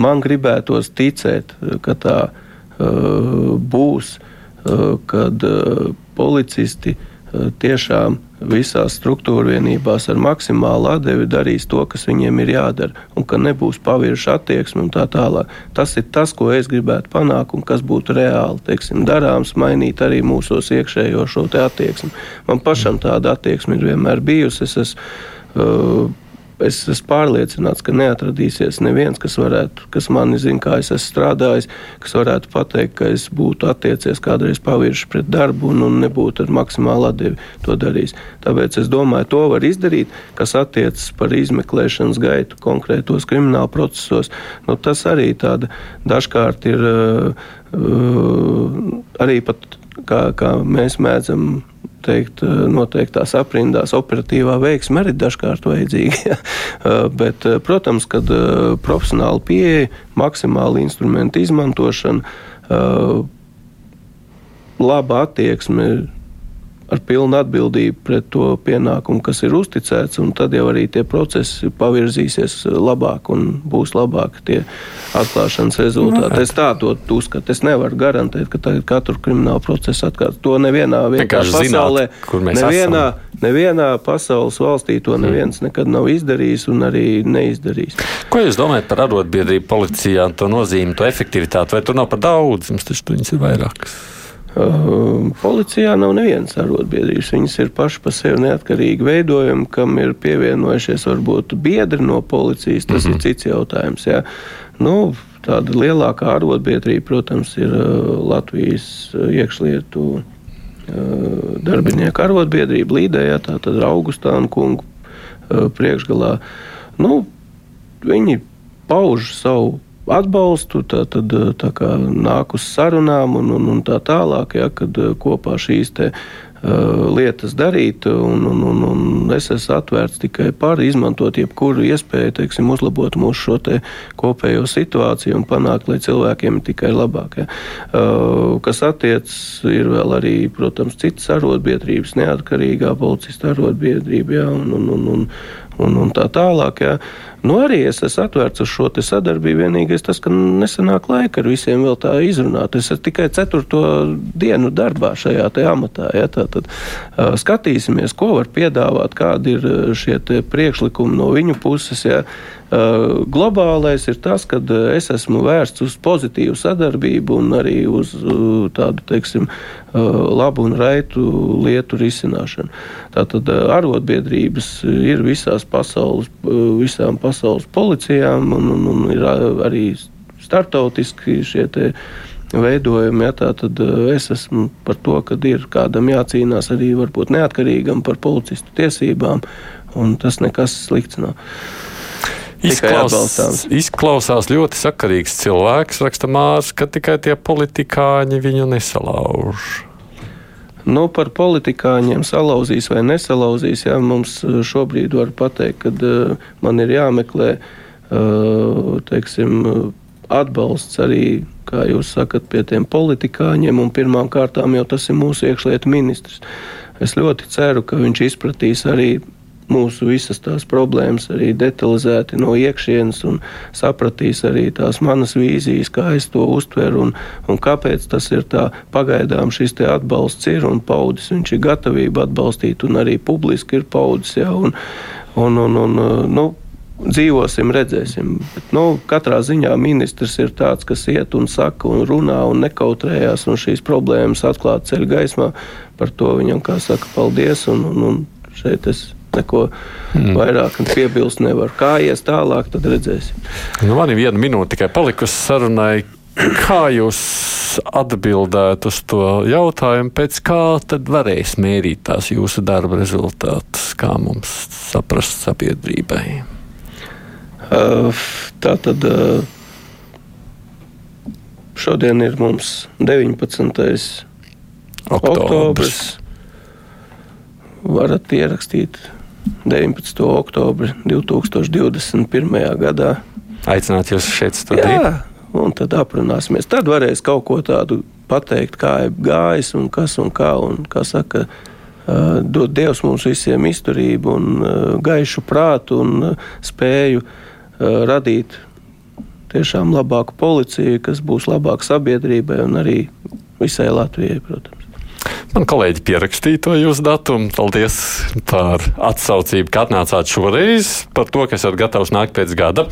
man gribētos ticēt, ka tā uh, būs, uh, kad uh, policisti uh, tiešām visās struktūra vienībās ar maksimālu atdevi darīs to, kas viņiem ir jādara, un ka nebūs pavirša attieksme un tā tālāk. Tas ir tas, ko es gribētu panākt, un kas būtu reāli teiksim, darāms, mainīt arī mūsos iekšējo šo attieksmi. Man pašam tāda attieksme ir vienmēr bijusi. Es esmu uh, es esmu pārliecināts, ka neatradīsies neviens, kas, varētu, kas mani zina, kā es esmu strādājis, kas varētu pateikt, ka es būtu attiecies kādreiz pavirši pret darbu un, un nebūtu ar maksimālu atdevi to darījis. Tāpēc es domāju, to var izdarīt, kas attiecas par izmeklēšanas gaitu konkrētos krimināla procesos. Nu, tas arī tāda dažkārt ir uh, arī pat kā, kā mēs mēdzam teikt, eh, noteiktās aprindās operatīvā veiksme arī dažkārt vajadzīga. [LAUGHS] Eh, bet, eh, protams, kad profesionāla pieeja, maksimāla instrumenta izmantošana, laba attieksme ar pilnu atbildību pret to pienākumu, kas ir uzticēts, un tad jau arī tie procesi pavirzīsies labāk un būs labāk tie atklāšanas rezultāti. Nu, es tā to uzskatu. Es nevaru garantēt, ka tagad katru kriminālu procesu atklāt. To nevienā vietā pasaulē, zināt, nevienā, nevienā pasaules valstī to mm. neviens mm. nekad nav izdarījis un arī neizdarījis. Ko jūs domājat par arotbiedrību policijā, to nozīmi, to efektivitāti? Vai tur nav par daudz? Mums taču viņas ir vairākas. Uh, policijā nav nevienas arotbiedrības. Viņas ir pašas par sevi neatkarīgi veidojumi, kam ir pievienojušies varbūt biedri no policijas. Tas mm -hmm. ir cits jautājums. Jā. Nu, tāda lielākā arotbiedrība, protams, ir uh, Latvijas uh, iekšlietu darbinieku arotbiedrība Līdējā, tātad Augustāna kungu priekšgalā. Nu, viņi pauž savu atbalstu, tā, tad, tā kā nāk uz sarunām un, un, un tā tālāk, ja, kad kopā šīs te, uh, lietas darīt, un, un, un, un es esmu atvērts tikai par izmantot jebkuru iespēju, teiksim, uzlabot mūsu šo kopējo situāciju un panākt, lai cilvēkiem ir tikai labāk. Ja. Uh, kas attiecas, ir vēl arī, protams, citas arotbiedrības, neatkarīgā policista arotbiedrība, ja, un, un, un, un, un, un tā tālāk. Ja. Nu, arī es esmu atvērts uz šo sadarbību. Vienīgais tas, ka nesenāk laika ar visiem vēl tā izrunāt. Es esmu tikai ceturto dienu darbā šajā amatā. Ja, tad uh, skatīsimies, ko var piedāvāt, kādi ir šie priekšlikumi no viņu puses. Ja. Uh, globālais ir tas, ka es esmu vērsts uz pozitīvu sadarbību un arī uz uh, tādu, teiksim, labu un raitu lietu risināšanu. Tātad arotbiedrības ir visās pasaules, visām pasaules policijām un, un, un ir arī startautiski šie veidojumi. Ja, tad es esmu par to, ka ir kādam jācīnās arī varbūt neatkarīgam par policistu tiesībām, un tas nekas slikts nav. Izklausās, izklausās ļoti sakarīgs cilvēks, raksta Mārcis, ka tikai tie politikāņi viņu nesalauž. Nu, par politikāņiem salauzīs vai nesalauzīs, jā, mums eh, šobrīd var pateikt, ka uh, man ir jāmeklē uh, teiksim, atbalsts arī, kā jūs sakat, pie tiem politikāņiem, un pirmām kārtām jau tas ir mūsu iekšlietu ministrs. Es ļoti ceru, ka viņš izpratīs arī mūsu visas tās problēmas arī detalizēti no iekšienes un sapratīs arī tās manas vīzijas, kā es to uztveru un, un kāpēc tas ir tā pagaidām šis atbalsts ir un paudis. Viņš ir gatavība atbalstīt un arī publiski ir paudis. Ja, un, un, un, un, nu, dzīvosim, redzēsim. Bet, nu, katrā ziņā ministrs ir tāds, kas iet un saka, un runā un nekautrējās, un šīs problēmas atklāt ceļu gaismā. Par to viņam, kā saka, paldies. Un, un, un šeit es neko mm. vairāk piebilst nevaru. Kā ies tālāk, tad redzēsim. Nu, man ir viena minūte tikai palikusi sarunai. Kā jūs atbildētu uz to jautājumu, pēc kā tad varēs mērīt tās jūsu darba rezultātus, kā mums saprast sabiedrībai? Uh, tā tad uh, šodien ir mums 19. oktobris. oktobris. Varat ierakstīt 19. oktobri 2021. gadā. Aicināt jūs šeit studijā? Jā, un tad aprunāsimies. Tad varēs kaut ko tādu pateikt, kā ir gājis un kas un kā. Un, kā saka, dod Dievs mums visiem izturību un gaišu prātu un spēju radīt tiešām labāku policiju, kas būs labāka sabiedrībai un arī visai Latvijai, protams. Man kolēģi pierakstīja to jūsu datumu. Paldies par atsaucību, ka atnācāt šoreiz, par to, ka esat gatavs nākt pēc gada.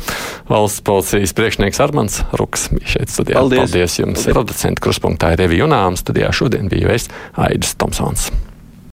Valsts policijas priekšnieks Armāns Ruks bija šeit studijā. Paldies, Paldies jums! Producents Kruspunktā ir Revija Junām. Studijā šodien biju es Aidis Tomsons.